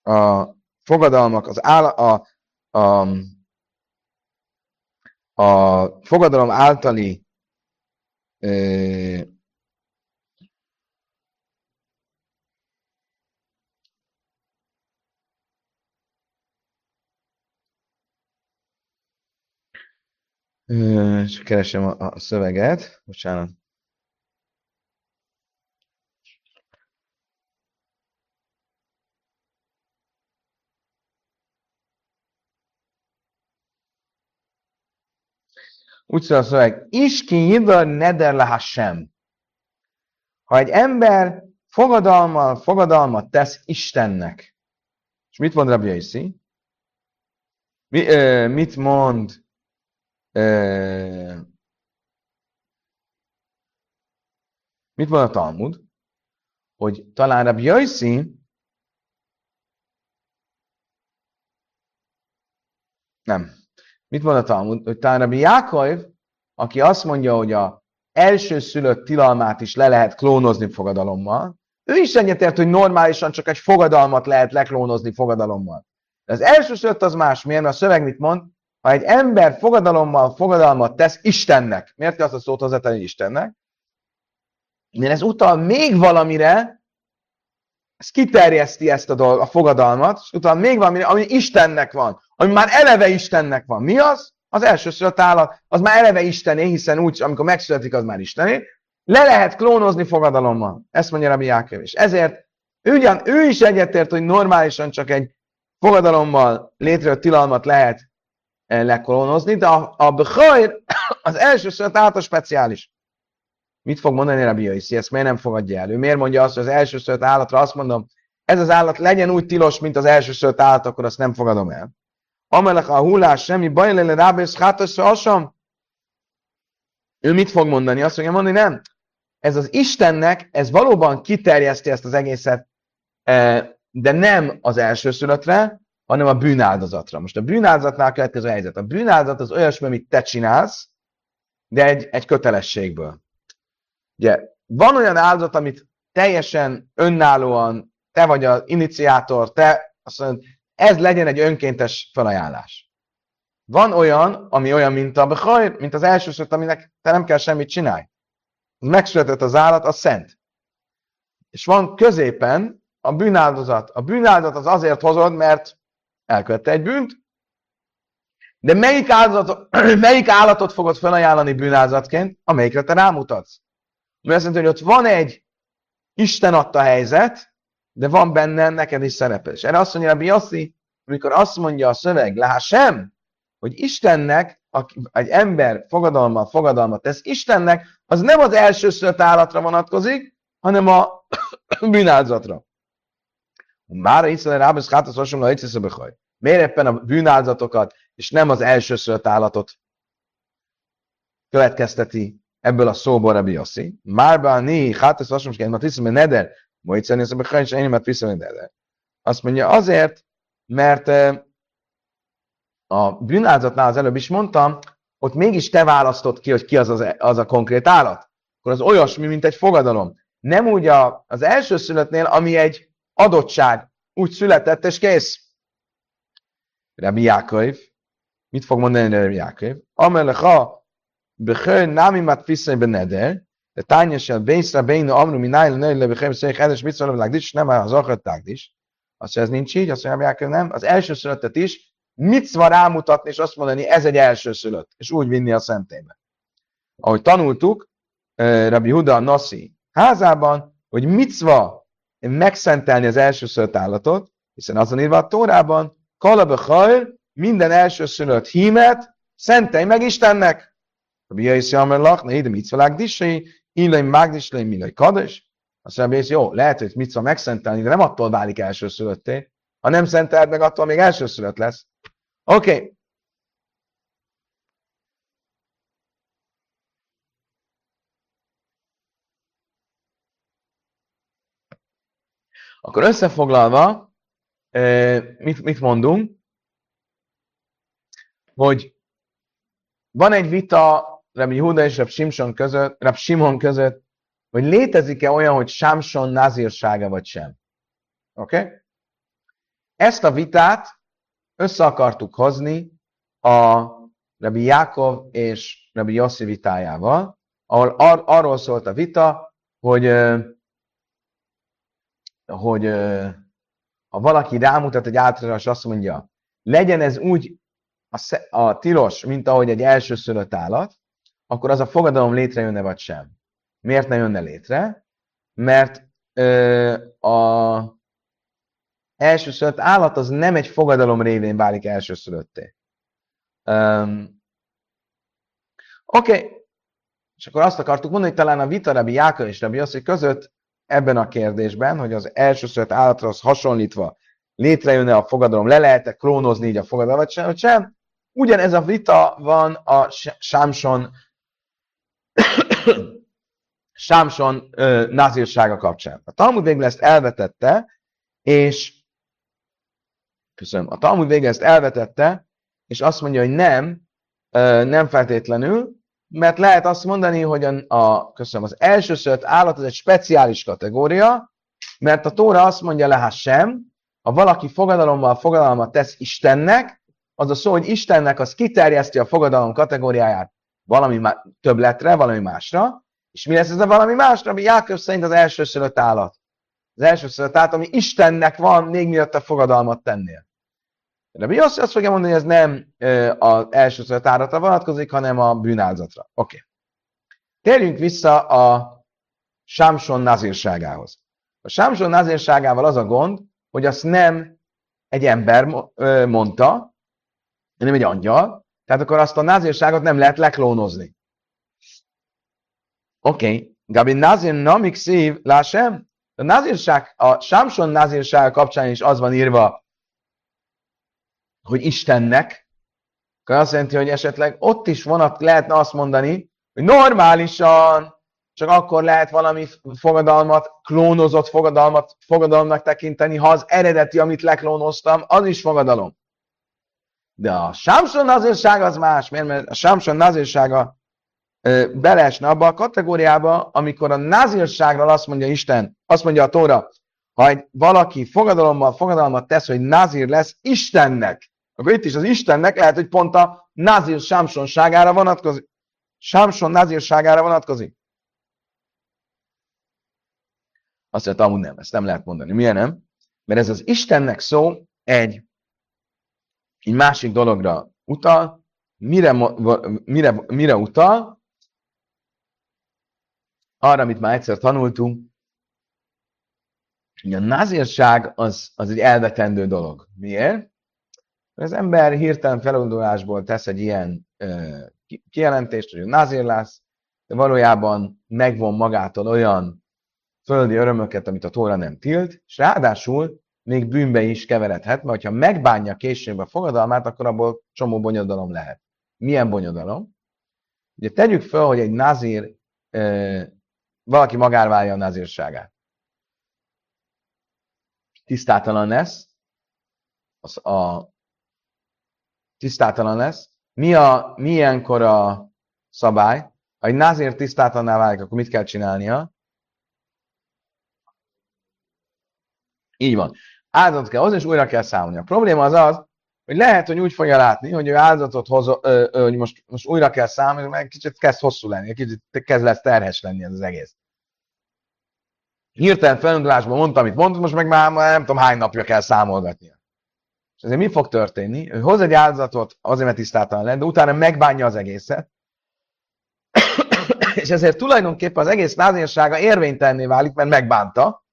a fogadalmak, az áll, a, a, a fogadalom általi És keresem a, a szöveget, bocsánat. Úgy szól a szöveg, Iski jidar neder sem. Ha egy ember fogadalmal, fogadalmat tesz Istennek, és mit mond Rabbi Yossi? Mi, ö, mit mond mit van a Talmud? Hogy talán a Yossi nem. Mit van a Talmud? Hogy talán Rabbi Jákov, aki azt mondja, hogy a első szülött tilalmát is le lehet klónozni fogadalommal, ő is egyetért, hogy normálisan csak egy fogadalmat lehet leklónozni fogadalommal. De az első szülött az más. Mert a szöveg mit mond? ha egy ember fogadalommal fogadalmat tesz Istennek, miért azt a szót hozzátenni Istennek? Mert ez utal még valamire, ez kiterjeszti ezt a, dolg, a fogadalmat, és utal még valamire, ami Istennek van, ami már eleve Istennek van. Mi az? Az elsőszülött állat, az már eleve Istené, hiszen úgy, amikor megszületik, az már Istené. Le lehet klónozni fogadalommal. Ezt mondja Rabbi Jákev. És ezért ugyan ő is egyetért, hogy normálisan csak egy fogadalommal létrejött tilalmat lehet lekolonozni, de a, a Bechajr az első szület állat a speciális. Mit fog mondani Rabbi Yossi? Ezt miért nem fogadja el? Ő miért mondja azt, hogy az első szület állatra azt mondom, ez az állat legyen úgy tilos, mint az első szület állat, akkor azt nem fogadom el. Amelek a hullás semmi baj lenne rábész hátasra asam. Ő mit fog mondani? Azt fogja mondani, nem. Ez az Istennek, ez valóban kiterjeszti ezt az egészet, eh, de nem az első születre, hanem a bűnáldozatra. Most a bűnáldozatnál következő helyzet. A bűnáldozat az olyasmi, amit te csinálsz, de egy, egy kötelességből. Ugye, van olyan áldozat, amit teljesen önállóan, te vagy az iniciátor, te azt mondod, ez legyen egy önkéntes felajánlás. Van olyan, ami olyan, mint a Bechajr, mint az első szőt, aminek te nem kell semmit csinálj. Megszületett az állat, az szent. És van középen a bűnáldozat. A bűnáldozat az azért hozod, mert elkövette egy bűnt, de melyik, áldozatot, melyik állatot fogod felajánlani bűnázatként, amelyikre te rámutatsz? Mert azt jelenti, hogy ott van egy Isten adta helyzet, de van benne neked is szerepe. És erre azt mondja a Bioszi, amikor azt mondja a szöveg, sem, hogy Istennek, egy ember fogadalma, fogadalmat tesz Istennek, az nem az első szült állatra vonatkozik, hanem a bűnázatra. Már Iszrael Rábesz Hátasz Egyszerűen Behaj. Miért éppen a bűnáldatokat, és nem az elsőszülött állatot következteti ebből a szóból Rabbi Yossi. Márba ni, Hátasz hasonló, mert hiszem, neder, Moiceni, az a és én mert neder. Azt mondja, azért, mert a bűnáldozatnál az előbb is mondtam, ott mégis te választod ki, hogy ki az, az, az a konkrét állat. Akkor az olyasmi, mint egy fogadalom. Nem úgy a, az első szülöttnél, ami egy adottság. Úgy született, és kész. Rabbi Jákov, mit fog mondani Rabbi Jákov? Amelecha, bechör nami matfiszai beneder, de tánya sel bészre bénu amru mináj le le bechem szék edes mit szólom lágdis, nem az akart lágdis. Azt mondja, ez nincs így, azt mondja, nem. Az első született is, mit van rámutatni, és azt mondani, ez egy első szülött, és úgy vinni a szentélybe. Ahogy tanultuk, Rabbi Huda Nasi házában, hogy micva megszentelni az elsőszülött állatot, hiszen azon írva a Tórában, Kalabechajr, minden elsőszülött hímet, szentelj meg Istennek. A bia is jamer lak, ne ide mit szalág disei, illai mágdislai, millai kades. Azt mondja, hogy jó, lehet, hogy mit szól megszentelni, de nem attól válik elsőszülötté, Ha nem szenteled meg, attól még elsőszülött lesz. Oké. Okay. Akkor összefoglalva, mit, mit mondunk? Hogy van egy vita Rabbi Huda és Rabbi Simson között, Rabbi Simon között, hogy létezik-e olyan, hogy Samson nazírsága vagy sem. Oké? Okay? Ezt a vitát össze akartuk hozni a Rabbi Jákov és Rabbi Yossi vitájával, ahol ar- arról szólt a vita, hogy, hogy ha valaki rámutat egy általános, azt mondja, legyen ez úgy a, a tilos, mint ahogy egy elsőszülött állat, akkor az a fogadalom létrejönne vagy sem. Miért ne jönne létre? Mert ö, a elsőszülött állat az nem egy fogadalom révén válik elsőszülötté. Oké, okay. és akkor azt akartuk mondani, hogy talán a vita Rabbi Jáka és Rabbi Yossi között ebben a kérdésben, hogy az elsőszülött állatra az hasonlítva létrejönne a fogadalom, le lehet-e klónozni így a fogadalmat, sem, vagy sem. Ugyanez a vita van a Sámson Sámson nazírsága kapcsán. A Talmud végül ezt elvetette, és köszönöm, a Talmud végül ezt elvetette, és azt mondja, hogy nem, nem feltétlenül, mert lehet azt mondani, hogy a, a köszönöm, az elsőszört állat az egy speciális kategória, mert a Tóra azt mondja le, sem, ha valaki fogadalommal fogadalmat tesz Istennek, az a szó, hogy Istennek az kiterjeszti a fogadalom kategóriáját valami má- többletre, valami másra, és mi lesz ez a valami másra, ami Jákob szerint az elsőszülött állat. Az elsőszülött állat, ami Istennek van, még miatt a fogadalmat tennél. De mi azt, azt fogja mondani, hogy ez nem az elsőszülött állatra vonatkozik, hanem a bűnálzatra. Oké. Okay. Térjünk vissza a Sámson nazírságához. A Sámson nazírságával az a gond, hogy azt nem egy ember mondta, hanem egy angyal, tehát akkor azt a názírságot nem lehet leklónozni. Oké, okay. Gabi nazir namik szív, lássem, a názírság, a Samson názírsága kapcsán is az van írva, hogy Istennek, akkor azt jelenti, hogy esetleg ott is vonat, lehetne azt mondani, hogy normálisan csak akkor lehet valami fogadalmat, klónozott fogadalmat fogadalomnak tekinteni, ha az eredeti, amit leklónoztam, az is fogadalom. De a Samson nazírság az más, miért? Mert a Samson nazírsága beleesne abba a kategóriába, amikor a nazírságról azt mondja Isten, azt mondja a Tóra, ha egy valaki fogadalommal fogadalmat tesz, hogy nazír lesz Istennek, akkor itt is az Istennek lehet, hogy pont a nazír Samsonságára vonatkozik. Samson nazírságára vonatkozik. Azt mondja, amúgy nem, ezt nem lehet mondani. Milyen nem? Mert ez az Istennek szó egy egy másik dologra utal, mire, mire, mire utal? Arra, amit már egyszer tanultunk, hogy a nazírság az, az egy elvetendő dolog. Miért? Az ember hirtelen felindulásból tesz egy ilyen ö, kijelentést, hogy nazír lesz, de valójában megvon magától olyan földi örömöket, amit a Tóra nem tilt, és ráadásul még bűnbe is keveredhet, mert ha megbánja később a fogadalmát, akkor abból csomó bonyodalom lehet. Milyen bonyodalom? Ugye tegyük fel, hogy egy nazír, valaki magára válja a nazírságát. Tisztátalan lesz, az a tisztátalan lesz. Mi a, milyenkor a szabály? Ha egy nazír tisztátalanná válik, akkor mit kell csinálnia? Így van áldozatot kell hozni, és újra kell számolni. A probléma az az, hogy lehet, hogy úgy fogja látni, hogy ő áldozatot hoz, ö, ö, hogy most, most újra kell számolni, mert kicsit kezd hosszú lenni, kicsit kezd lesz terhes lenni ez az egész. Hirtelen felindulásban mondtam, amit mondtam, most meg már nem tudom hány napja kell számolgatnia. És ezért mi fog történni? Ő hoz egy áldozatot, azért mert tisztátalan lenne, de utána megbánja az egészet, és ezért tulajdonképpen az egész názírsága érvénytelenné válik, mert megbánta,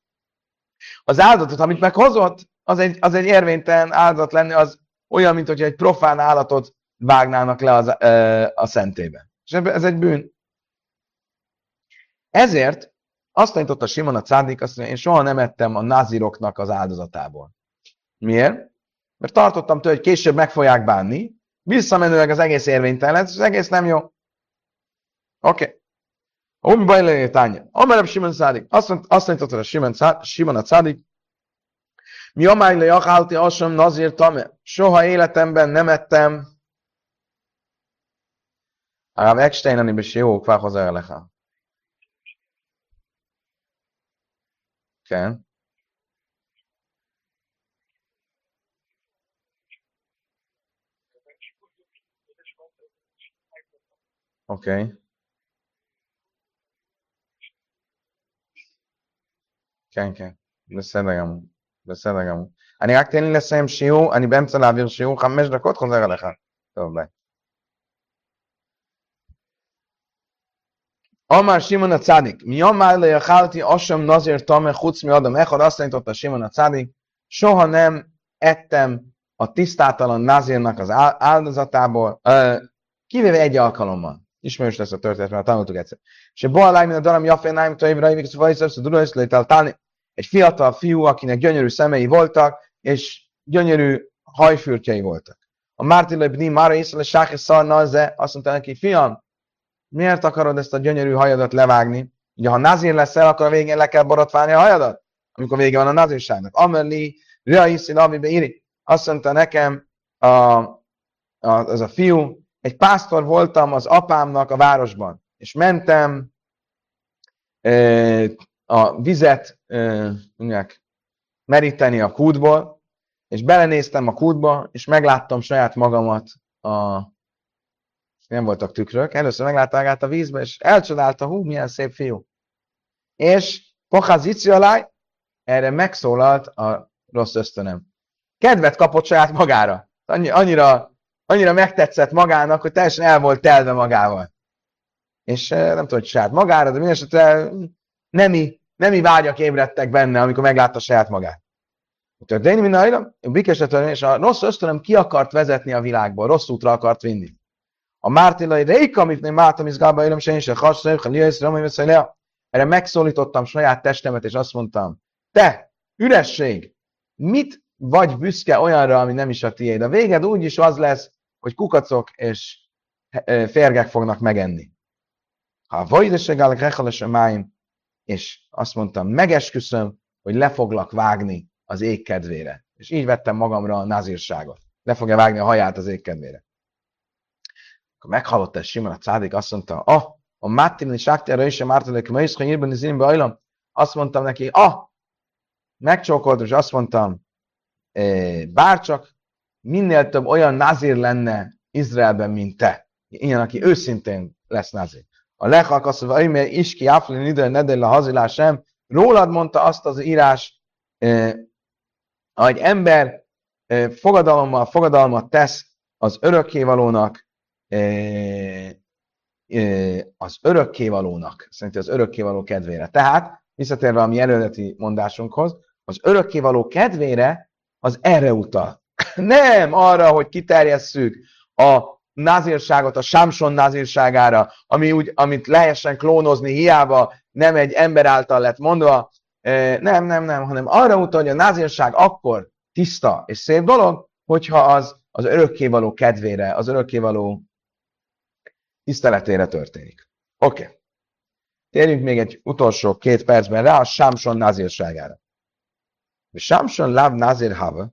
az áldozatot, amit meghozott, az egy, az egy érvénytelen áldozat lenni, az olyan, mint hogy egy profán állatot vágnának le az, ö, a szentébe. És ez egy bűn. Ezért azt tanította Simon a cádik, azt mondja, én soha nem ettem a naziroknak az áldozatából. Miért? Mert tartottam tőle, hogy később meg fogják bánni, visszamenőleg az egész érvénytelen lesz, az egész nem jó. Oké. Okay. Omi baj tánya. Amerem Simon Szádik. Azt, azt mondta a Simon, Simon a Szádik, mi amály le asam nazir tame. Soha életemben nem ettem. הרב אקשטיין, אני בשיעור, הוא כבר חוזר אליך. כן. אוקיי. כן, כן, בסדר גמור, בסדר גמור. אני רק תן לי לסיים שיעור, אני באמצע להעביר שיעור, חמש דקות חוזר אליך. טוב, ביי. Omar Simon a Cadik, mi Omar le Jachalti Osam Nazir Tome Chutz mi Adam Echad, azt tanította Simon a Cadik, soha nem ettem a tisztátalan Nazirnak az áldozatából, kivéve egy alkalommal. Ismerős lesz a történet, mert tanultuk egyszer. És a Boaláj, mint a Daram Jafé, Náim, Taivra, Ivik, Szvajszor, Durais, Taltálni, egy fiatal fiú, akinek gyönyörű szemei voltak, és gyönyörű hajfürtjei voltak. A Márti Lebni Mára észre, Sáke azt mondta neki, fiam, miért akarod ezt a gyönyörű hajadat levágni? Ugye, ha nazír leszel, akkor a végén le kell borotválni a hajadat, amikor vége van a nazírságnak. Amerli, Reaiszi, Lavi, Iri. Azt mondta nekem a, a, az a fiú, egy pásztor voltam az apámnak a városban, és mentem e, a vizet e, meríteni a kútból, és belenéztem a kútba, és megláttam saját magamat a nem voltak tükrök, először meglátta magát a vízbe, és elcsodálta, hú, milyen szép fiú. És Pohaz alá, erre megszólalt a rossz ösztönöm. Kedvet kapott saját magára. Annyi, annyira, annyira megtetszett magának, hogy teljesen el volt telve magával. És nem tudom, hogy saját magára, de mindesetre nemi, nemi vágyak ébredtek benne, amikor meglátta saját magát. Én minden és a rossz ösztönöm ki akart vezetni a világból, rossz útra akart vinni. A Mártilai Reika, amit nem Mátam izgába élem, se se hasra, ha liasz, ramai Erre megszólítottam saját testemet, és azt mondtam, te, üresség, mit vagy büszke olyanra, ami nem is a tiéd? A véged úgyis az lesz, hogy kukacok és e, férgek fognak megenni. Ha a vajdesegállak rechalas a máim, és azt mondtam, megesküszöm, hogy le foglak vágni az ég kedvére. És így vettem magamra a nazírságot. Le fogja vágni a haját az ég kedvére. Akkor meghallotta Simon a cádik, azt mondta, ah, a Mattin és Sáktiára is sem ártalak, ma is, ha nyírban az én azt mondtam neki, ah, megcsókoltam, és azt mondtam, bárcsak minél több olyan nazír lenne Izraelben, mint te. Ilyen, aki őszintén lesz nazír. A lehak azt mondja, hogy is ki áflin ide, ne a hazilás sem. Rólad mondta azt az írás, hogy ember fogadalommal fogadalmat tesz az örökkévalónak, az örökkévalónak, szerintem az örökkévaló kedvére. Tehát, visszatérve a mi előleti mondásunkhoz, az örökkévaló kedvére az erre utal. Nem arra, hogy kiterjesszük a názírságot a Samson názírságára, ami úgy, amit lehessen klónozni, hiába nem egy ember által lett mondva. Nem, nem, nem, hanem arra utal, hogy a názírság akkor tiszta és szép dolog, hogyha az az örökkévaló kedvére, az örökkévaló tiszteletére történik. Oké. Okay. Térjünk még egy utolsó két percben rá a Samson nazírságára. A Samson láv nazír hava,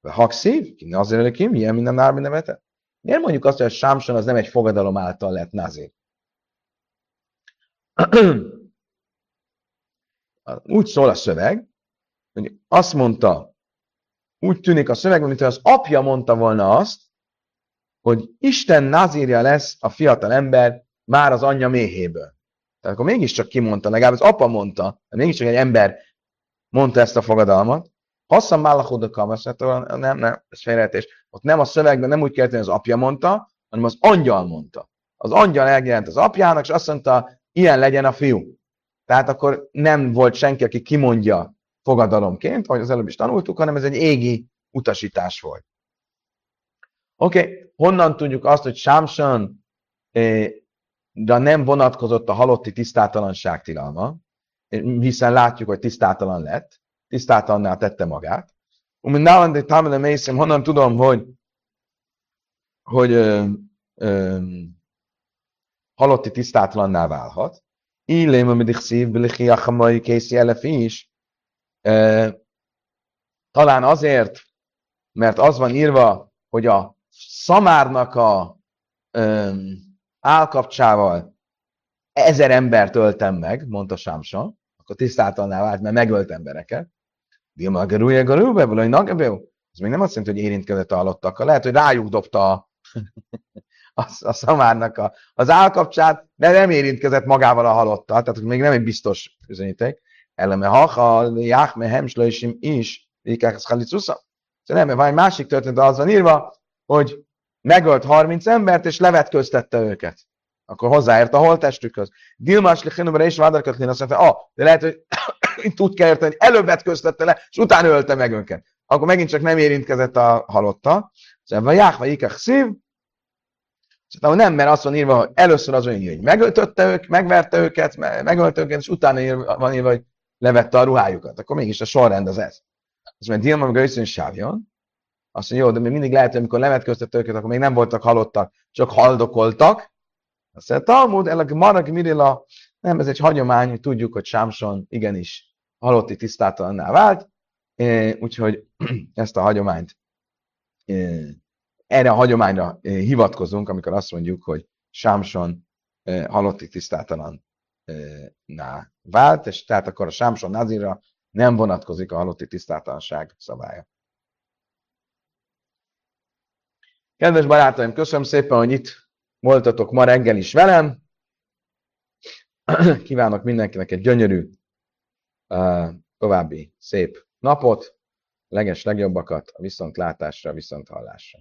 a hakszív, ki nazír elekim, ilyen minden nárbi nevete. Miért mondjuk azt, hogy a Samson az nem egy fogadalom által lett nazír? Úgy szól a szöveg, hogy azt mondta, úgy tűnik a szövegben, mintha az apja mondta volna azt, hogy Isten nazírja lesz a fiatal ember már az anyja méhéből. Tehát akkor mégiscsak kimondta, legalább az apa mondta, de mégiscsak egy ember mondta ezt a fogadalmat. Hasszam Málachóda hát nem, nem, ez félrehetés. Ott nem a szövegben nem úgy kellett, hogy az apja mondta, hanem az angyal mondta. Az angyal eljelent az apjának, és azt mondta, ilyen legyen a fiú. Tehát akkor nem volt senki, aki kimondja fogadalomként, ahogy az előbb is tanultuk, hanem ez egy égi utasítás volt. Oké, okay. honnan tudjuk azt, hogy Sámson eh, de nem vonatkozott a halotti tisztátalanság tilalma, hiszen látjuk, hogy tisztátalan lett, tisztátalanná tette magát. Umi nálam de támele mészem, honnan tudom, hogy hogy ö, ö, halotti tisztátlanná válhat. Illém, amit szív, bilichi, achamai, készi elef is. Talán azért, mert az van írva, hogy a szamárnak a ö, állkapcsával ezer embert öltem meg, mondta Sámsa, akkor tisztátalná vált, mert megölt embereket. Dilma Gerúja Gerúbe, vagy Nagebeu. Ez még nem azt jelenti, hogy érintkezett a halottakkal. Lehet, hogy rájuk dobta a, a, a szamárnak a, az állkapcsát, de nem érintkezett magával a halottal, tehát még nem egy biztos üzeníték. Eleme ha Jáhme Hemslöisim is, Rikák Szkalicusza. Szóval nem, van egy másik történet, az van írva, hogy megölt 30 embert, és levetköztette őket. Akkor hozzáért a holtestükhöz. Dilmas Lichinumra és azt mondta, ah, de lehet, hogy itt úgy kell érteni, hogy előbb vetköztette le, és utána ölte meg őket. Akkor megint csak nem érintkezett a halotta. Szóval van Jáhva Ikach szív, Szóval nem, mert azt van írva, hogy először az olyan, hogy megöltötte ők, megverte őket, megölte őket, és utána írva, van írva, hogy levette a ruhájukat. Akkor mégis a sorrend az ez. Azt mondja, Dilma meg őszön sávjon. Azt mondja, jó, de még mindig lehet, hogy amikor levetköztette őket, akkor még nem voltak halottak, csak haldokoltak. Azt mondja, Talmud, eleg marag mirila, nem, ez egy hagyomány, hogy tudjuk, hogy Sámson igenis halotti tisztátalanná vált, úgyhogy ezt a hagyományt, erre a hagyományra hivatkozunk, amikor azt mondjuk, hogy Sámson halotti tisztátalan vált, és tehát akkor a Sámson Nazira nem vonatkozik a halotti tisztátalanság szabálya. Kedves barátaim, köszönöm szépen, hogy itt voltatok ma reggel is velem. Kívánok mindenkinek egy gyönyörű, további szép napot, leges legjobbakat, a viszontlátásra, viszonthallásra.